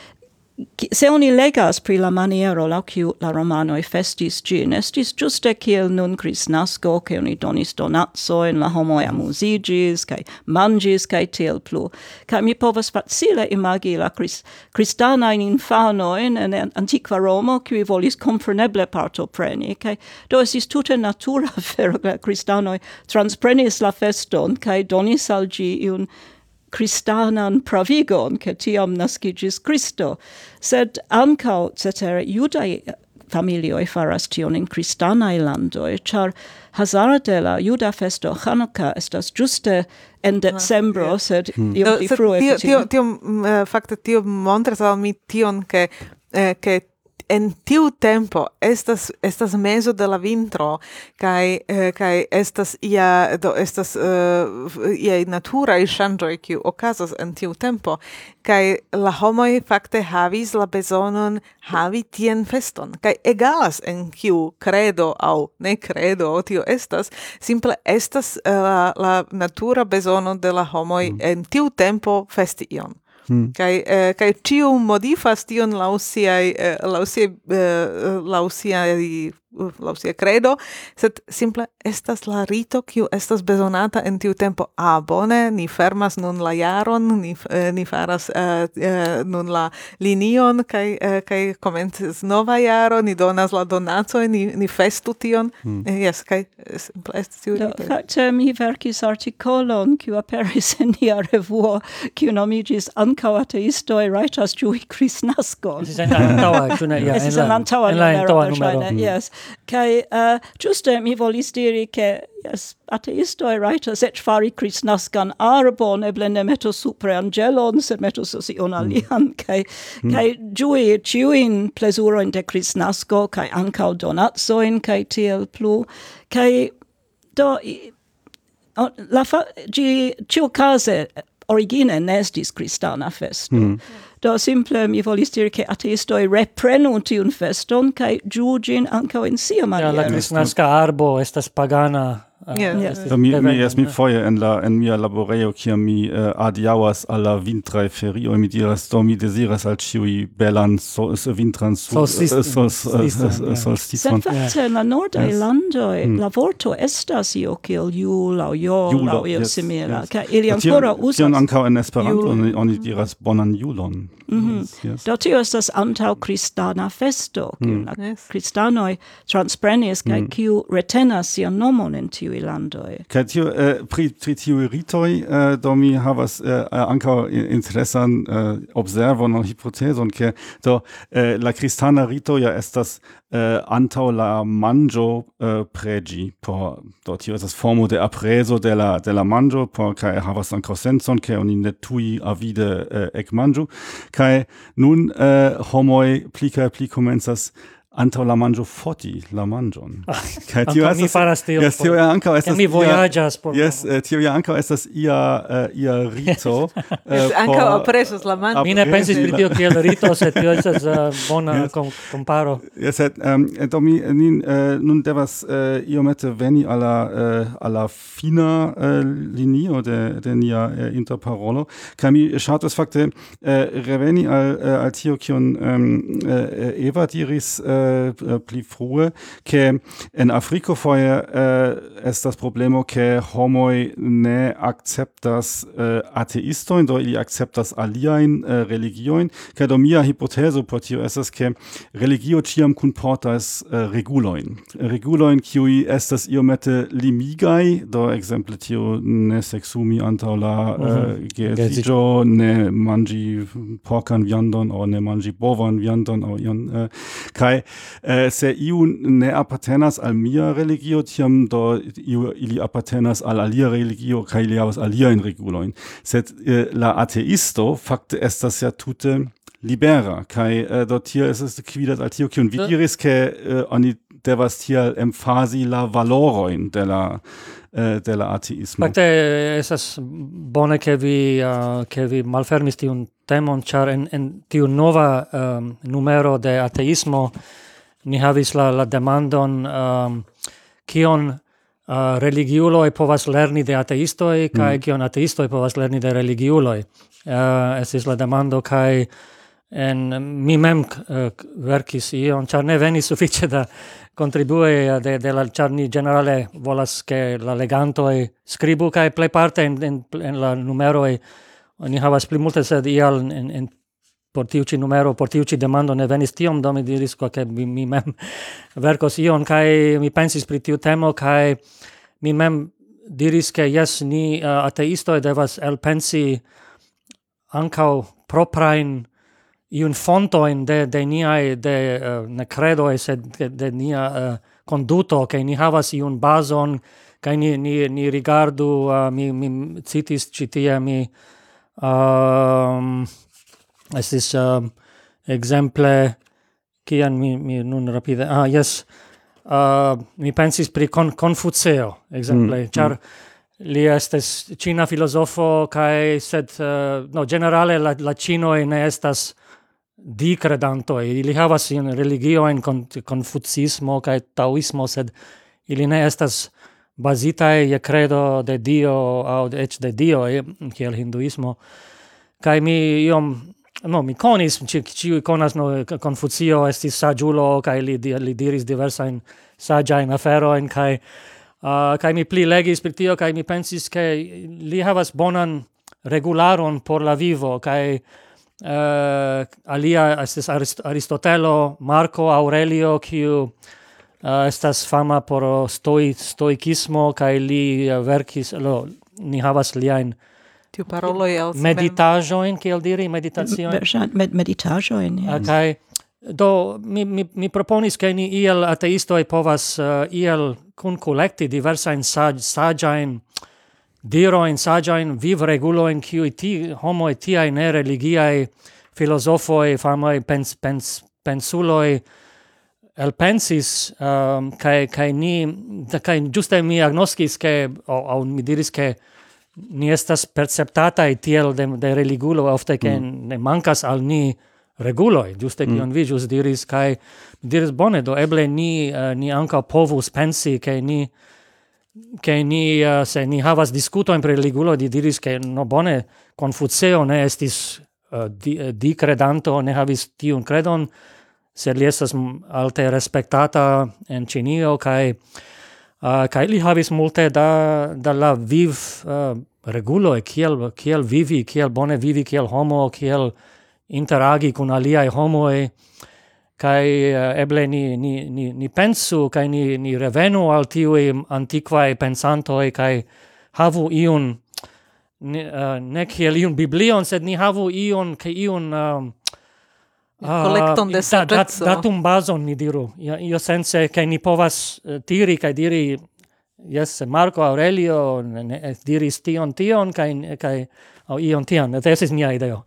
se oni legas pri la maniero la kiu la romano festis gin, estis giuste kiel nun Kristnasko, ke oni donis donacojn, la homoj amusigis, kaj manĝis kaj tiel plu. Kaj mi povas facile imagi la kris, kristanajn infanojn en antikva Romo, kiuj volis compreneble parto preni, kaj do esis tute natura *laughs* afero la cristanoi transprenis la feston kaj donis al gi iun cristanan pravigon, che tiam nascigis Christo, sed ancao, cetere, judai familioi faras tion in cristanae landoi, char hazarde la juda festo Hanukkah estas giuste en ah, decembro, ah, yeah. sed mm. iom pli frue. Tio, tio, tio, mm, tio, uh, facte, tio montras al mi tion, che, eh, che en tiu tempo estas estas mezo de la vintro kaj eh, kaj estas ia do estas eh, uh, ia natura i kiu okazas en tiu tempo kaj la homoj fakte havis la bezonon havi tien feston kaj egalas en kiu credo aŭ ne credo tio estas simple estas uh, la, la natura bezono de la homoj mm. en tiu tempo festi ion Hmm. Kai eh, kai tiu modifas tion lausiai eh, lausiai eh, eh lausiai laŭ sia credo, sed simple estas la rito kiu estas bezonata en tiu tempo. Ah, bone, ni fermas nun la jaron, ni, eh, ni faras eh, eh, nun la linion, kai, eh, kai komencis nova jaro, ni donas la donaco, ni, ni festu tion. Hmm. Eh, yes, kai eh, simple estas tiu rito. Fakte mi verkis artikolon kiu aperis en nia revuo, kiu nomigis ankaŭ ateistoj rajtas ĝui kristnaskon. Es en antaŭa, ja, en la antaŭa numero. Yes. Kai uh, giuste mi volis diri che yes, ateisto e writer set fari Christnascan arbon, eble ne meto super angelon, sed metus ion alian, mm. kai, mm. kai giui plesuro in de Christnasco, kai ancau donatsoin, kai tiel plu, kai do... I, la fa, gi, ciu case origine nestis cristana festo. Mm do simple mi volis dire che ateistoi reprenu tiun feston, cae giugin ancao in sia maniera. Ja, la cristnasca arbo estas pagana Yeah. Yes. Mi, mi es mi foje en la en mia laboreo kia mi äh, uh, adiawas al la vintraj ferioj mi diras do mi desiras al ciui belan sol, vintran solsticon. Fakte en la nordaj mm. la vorto estas io kiel julo jo au io simila ka ili ancora usas Tion ankaŭ en Esperanto oni diras bonan julon. Mm -hmm. yes. Do tio estas antaŭ kristana festo, kiu mm. la yes. kristanoj transprenis kaj mm. kiu retenas sian nomon en tiuj landoj. Kaj tio eh, pri pri tiuj ritoj eh, do mi havas eh, eh ankaŭ interesan eh, observon aŭ hipotezon ke do eh, la kristana rito ja estas eh, antaŭ la manĝo eh, preĝi por do tio estas formo de apreso de la de la manĝo por kaj havas ankaŭ sencon ke oni ne tuj avide eh, ekmanĝu kai nun äh, homoi pli kaj pli komencas antaŭ la manĝo foti la manĝon. Ah, Kaj tio estas mi faras tio Yes, tio ja ankaŭ estas. Mi vojaĝas por. Yes, eh, tio ja ankaŭ estas ia uh, ia *laughs* rito. uh, ankaŭ apresos la manĝon. Mi ne pensis pri tio kiel rito, sed tio estas uh, bona yes. kom komparo. Yes, sed um, do mi nin uh, nun devas uh, iomete veni alla uh, alla fina uh, linio de de nia uh, interparolo. Kaj mi ŝatus fakte uh, reveni al uh, al tio kion um, uh, Eva diris uh, Äh, äh, pli frue che en Afriko foje äh, estas problemo che homoi ne akceptas ateistoin do ili akceptas aliajn religioin kaj do mia hipotezo por tio estas ke religio ĉiam kunportas reguloin reguloin qui estas iomete limigai do exemple tio ne sexumi antaŭ la mhm. geedziĝo ne mangi porkan viandon o ne mangi bovan viandon o ion kai eh, se iu ne appartenas al mia religio, tiam do iu ili appartenas al alia religio, ca ili havas aliajn reguloin. Sed eh, la ateisto fakte estas ja tute libera, kai dort äh, do ist es quidat al tio, kion vi diris, ke oni devas tial emphasi la valoroin de la de la ateismo. Fakte esas bone ke vi uh, ke vi malfermis tiun temon char en en tiu nova um, numero de ateismo ni havis la, la demandon um, kion uh, religiuloj povas lerni de ateistoj mm. kaj mm. kion ateistoj povas lerni de religiuloj. Uh, estis la demando kaj en mi mem uh, verkis ion, ĉar ne venis sufiĉe da contribue uh, de, de la, ĉar ni ĝenerale volas ke la legantoi scribu kai kaj plejparte en, en, en la numeroj ni havas pli multe, sed ial en, en por tiu ci numero, por tiu ci demando ne venis tiom, do mi diris che mi mem *laughs* vercos ion cae mi pensis pri tiu temo cae mi mem diris che yes, ni uh, ateistoj devas elpensi ancau proprain iun fontoin de de niai, de uh, ne credo, sed de, de nia eh, uh, conduto, che ni havas iun bazon cae ni ni ni rigardu uh, mi mi citis citia, mi um, estis um, exemple kian mi, mi nun rapide ah yes uh, mi pensis pri con, Confuceo exemple mm, char mm. li estes cina filosofo kai sed uh, no generale la la cinoj ne estas di credanto ili havas in religio en con, confucismo kai taoismo sed ili ne estas basita je credo de dio au eĉ de dio eh, kiel hinduismo kai mi iom no mi conis ci ci conas no Confucio estis sagiulo kai li li diris diversa in sagia in afero in kai uh, kai mi pli legis per tio kai mi pensis ke li havas bonan regularon por la vivo kai uh, alia estis Arist Aristotelo Marco Aurelio kiu uh, estas fama por stoi stoikismo kai li verkis lo ni havas liain tiu parolo el meditaĵojn kiel diri meditaciojn med meditaĵojn okay. Ah, do mi mi mi proponis ke ni iel ateistoj povas uh, iel sajajen diro in sajajen viv regulo in kiuj ti homoj tiaj nereligiaj filozofoj famaj pens, pens, pensuloj elpensis um, kaj kaj ni kaj ĝuste mi agnoskis ke aŭ mi diris ke ni estas perceptatai tiel de, de religulo, ofte ke mm. ne mancas al ni reguloi, giuste mm. kion vi jus diris, kai diris bone, do eble ni, uh, ni anca povus pensi, ke ni ke ni uh, se ni havas diskuto in religulo di diris ke no bone Confuceo ne estis uh, di, uh, di credanto ne havis tiun credon sed li estas alte respectata en Cinio kai Uh, kai li havis multe da da la viv uh, regulo e kiel kiel vivi kiel bone vivi kiel homo kiel interagi kun aliaj homoj kai uh, eble ni ni ni ni pensu kai ni ni revenu al tiui antiquae pensantoi kai havu iun ne, uh, ne kiel iun biblion sed ni havu iun ke iun um, uh, Ah, collecton de saggezzo. Da, dat, datum bazon, ni diru. Io, io sense che ni povas uh, tiri, kai diri, yes, Marco Aurelio ne, eh, diris tion tion, kai kai oh, ion tion. Et is mia ideo.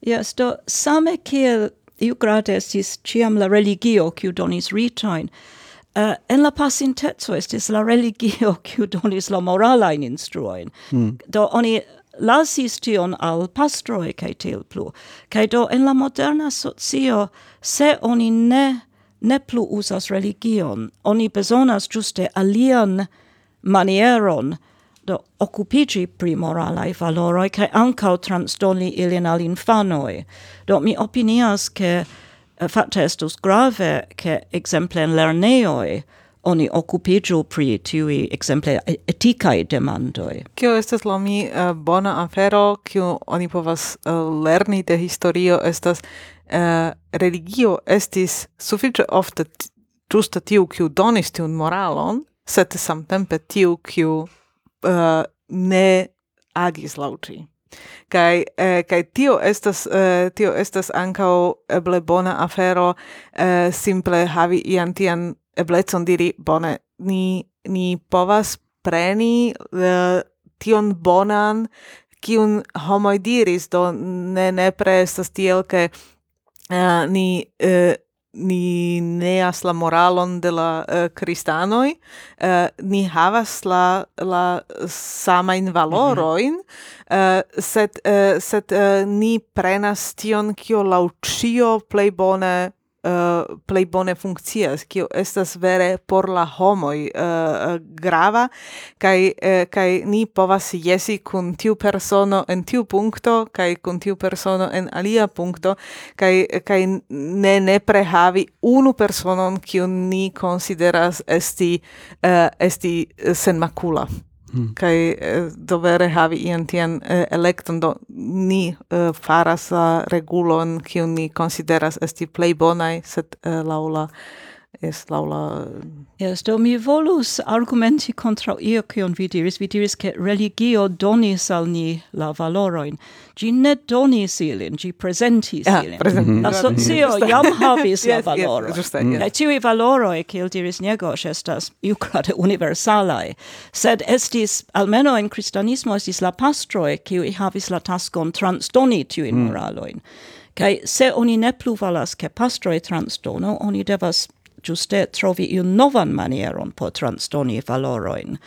Yes, do same kiel Iucrates is ciam la religio, kiu donis ritain Uh, eh, en la pasinteco estis la religio *laughs* kiu donis la moralain instruoin. Mm. Do oni lasis tion al pastroi kai til plu. kai do en la moderna socio, se oni ne, ne plu usas religion, oni bezonas juste alian manieron do occupigi pri moralai valoroi kai ancau transdoni ilin al infanoi Do mi opinias ke eh, fakte estus grave ke exemple in lerneoi oni occupiĝu pri tiui, exemple, eticae demandoi. Cio estes la mi uh, bona afero, cio oni povas uh, lerni de historio estas uh, religio estis suffice ofte giusta tiu, cio donis tiun moralon, sed samtempe tiu, cio uh, ne agis lauci. Kai eh, kai tio estas eh, tio estas ankaŭ eble bona afero eh, simple havi ian tian eblecon diri, bone, ni, ni povas preni uh, tion bonan, kiun homoj diris, do ne nepre estas tiel, ke uh, ni... Uh, ni neas la moralon de la uh, cristanoi, uh, ni havas la, la samain valoroin, mm -hmm. uh, sed, uh, sed uh, ni prenas tion, kio lau cio plei bone Eh, uh, plej bone funkcias, kio estas vere por la homoj uh, eh, eh, grava kaj uh, kaj ni povas jesi kun tiu persono en tiu punkto kaj kun tiu persono en alia punkto kaj kaj ne ne prehavi unu personon kiu ni konsideras esti uh, esti senmakula. Mm. kai Kaj eh, do vere havi ian tian eh, electon do ni eh, faras la regulon, kiu ni konsideras esti plej bonaj, sed eh, laula la est laula... Mm. Yes, do mi volus argumenti contra io cion vi diris. Vi diris che religio donis al ni la valoroin. Gi ne donis ilin, gi presentis ah, ilin. Present. Mm -hmm. La mm-hmm. socio jam havis *laughs* yes, la valoroin. Yes, giusta, yes. kai tiui valoroi, cil diris negos estas iucrate universalae. Sed estis, almeno in christianismo estis la pastroi, ciui havis la taskon transdoni tiuin mm. moraloin. Kai se oni ne plu valas ke pastroi transdono, oni devas giuste trovi iun novan manieron por transdoni valoroin.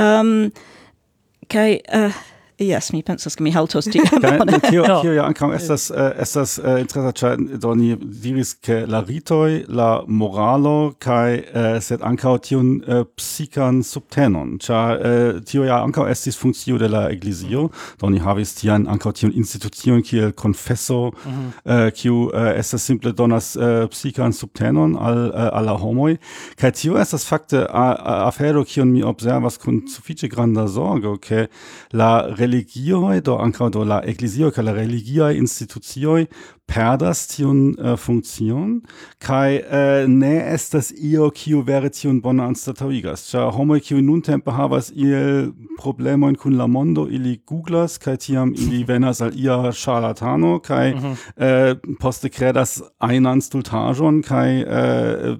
Ehm, um, kai... Uh, eh, Yes, mi pensas, mi haltos *laughs* tiam. Tio, tio, ja, ankam estas, eh, estas eh, interesa, do ni diris, ke la ritoj, la moralo, kai, eh, sed ankaŭ tiun eh, subtenon, cia eh, tio ja ankaŭ estis funkcio de la eklezio, do ni havis tian ankaŭ tiun institucion kiel confesso, mhm. eh, kiu eh, estas simple donas eh, psikan subtenon al, al alla homoj. kai tio estas fakte a, a, afero, kiun mi observas kun sufiĉe granda sorgo, ke la religio religioj, do ankaŭ do la eklezioj kaj la religiaj institucioj perdas tiun uh, funkcion kaj uh, ne estas io kiu vere tiun bone anstataŭigas. Ĉar homoj kiuj nuntempe havas iel problemojn kun la mondo ili googlas kaj tiam ili *laughs* venas al ia charlatano kaj eh, poste kredas ajnan stultaĵon kaj eh,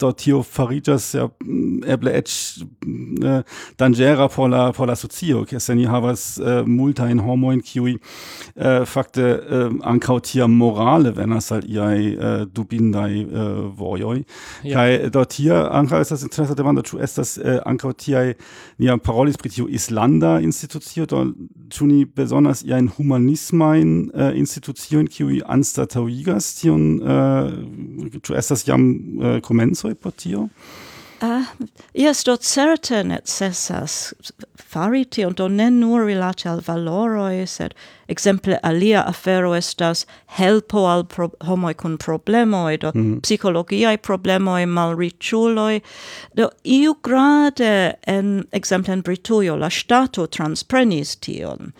do tio fariĝas ja eble eĉ eh, danĝera por la por la socio ke se ni havas eh, multajn homojn kiuj eh, fakte eh, ankaŭ tiam morale venas al iai äh, dubindai äh, vojoi ja. kai äh, dort hier ankaŭ estas interesa demando ĉu estas äh, ankaŭ tiaj nia parolis pri tiu islanda institucio do ĉu ni bezonas iajn humanismajn äh, instituciojn kiuj anstataŭigas tion äh, ĉu estas jam äh, komencoj por tio Uh, ah, yes, dot certe necessas fari tion, do ne nur rilate al valoroi, sed exemple alia afero estas helpo al pro homoi cun problemoi, do mm. psicologiae problemoi, malriciuloi, do iu grade, en, exemple en Britujo, la stato transprenis tion,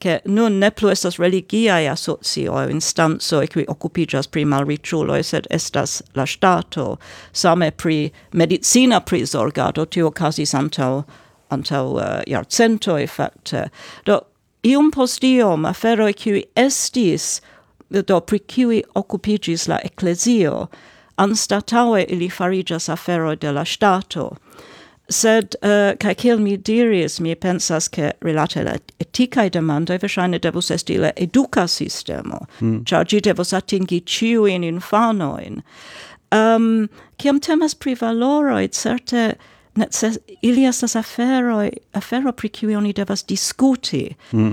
che nun ne plu estas religiae asocioi, e qui occupigas pri malriciuloi, sed estas la stato, same pri medicina prisorgado, tio casis antau antau uh, e facte. Uh, do, ium post iom aferoi cui estis, do pri cui occupigis la ecclesio, anstataue ili farigas aferoi de la stato. Sed, uh, ca ciel mi diris, mi pensas che relate la eticae demandoi versaine devus esti la educa sistemo, mm. cia gi devus atingi ciuin infanoin. Um, ciam temas pri valoroi, certe, neces ili estas aferoj afero pri kiuj oni devas diskuti mm.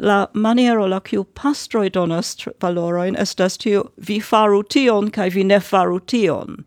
la maniero la kiu pastroj donas valorojn estas tiu vi faru tion kaj vi ne faru tion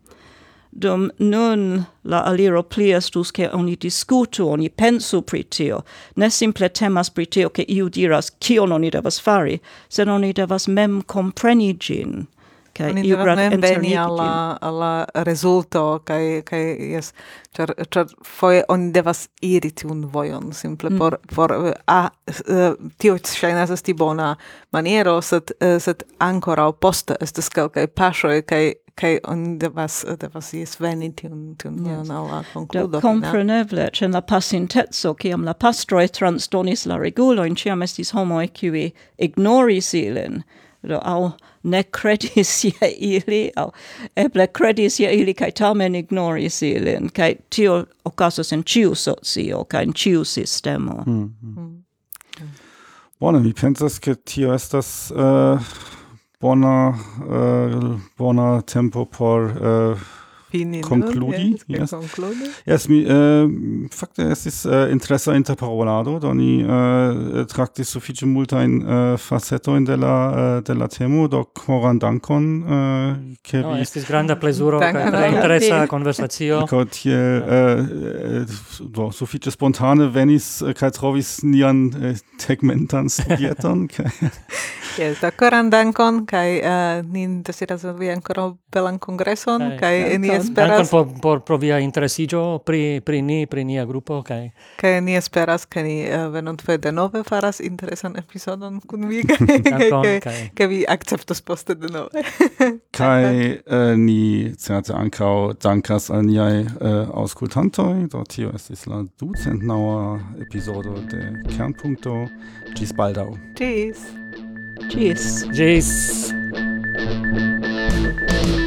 dum nun la aliro pli estus ke oni diskutu, oni pensu pri tio. Ne simple temas pri tio ke iu diras kion oni devas fari, sed oni devas mem compreni gin kaj iu grad veni alla alla resulto kai kai jes char char foje oni devas iri tiun vojon simple mm. por por a uh, tio ŝajnas esti bona maniero sed uh, sed ankoraŭ poste estas kelkaj paŝoj kaj kai on de devas de was is veni tiun tiun yes. alla concludo compreneble ĉe la pasinteco kiam la pastroj transdonis la regulojn ĉiam estis homoj kiuj ignoris ilin do au ne credis *laughs* je ili, au eble credis je ili, kai tamen ignoris ilin, kai tio ocasus en ciu socio, kai en ciu sistemo. Mm, mm. mm. Bone, mi pensas, che tio estas uh, bona, uh, bona tempo por... Uh, fini. Concludi? Yes. Concludi? Yes, mi uh, fakte estis uh, interesa interparolado, doni uh, eh, traktis sufiĉe multajn uh, facetojn de la uh, de la temo, do koran dankon uh, ke vi no, estis granda plezuro kaj interesa konversacio. ko tie uh, do sufiĉe spontane venis kaj trovis nian uh, tegmentan studieton *laughs* kaj Yes, do koran dankon kaj uh, nin desiras vi ankoraŭ belan kongreson kaj ni esperas. dankon por por pro via interesigio pri pri ni pri nia grupo kaj kaj ni esperas ke ni eh, uh, venontfe denove faras interesan episodon kun vi *laughs* kaj ke vi akceptos poste denove. *laughs* Kaj uh, ni certe ankaŭ dankas al niaj uh, aŭskultantoj. Do tio estis la ducentnaŭa epizodo de Kernpunkto. Ĝis baldaŭ. Ĝis. Ĝis. Ĝis. Thank you.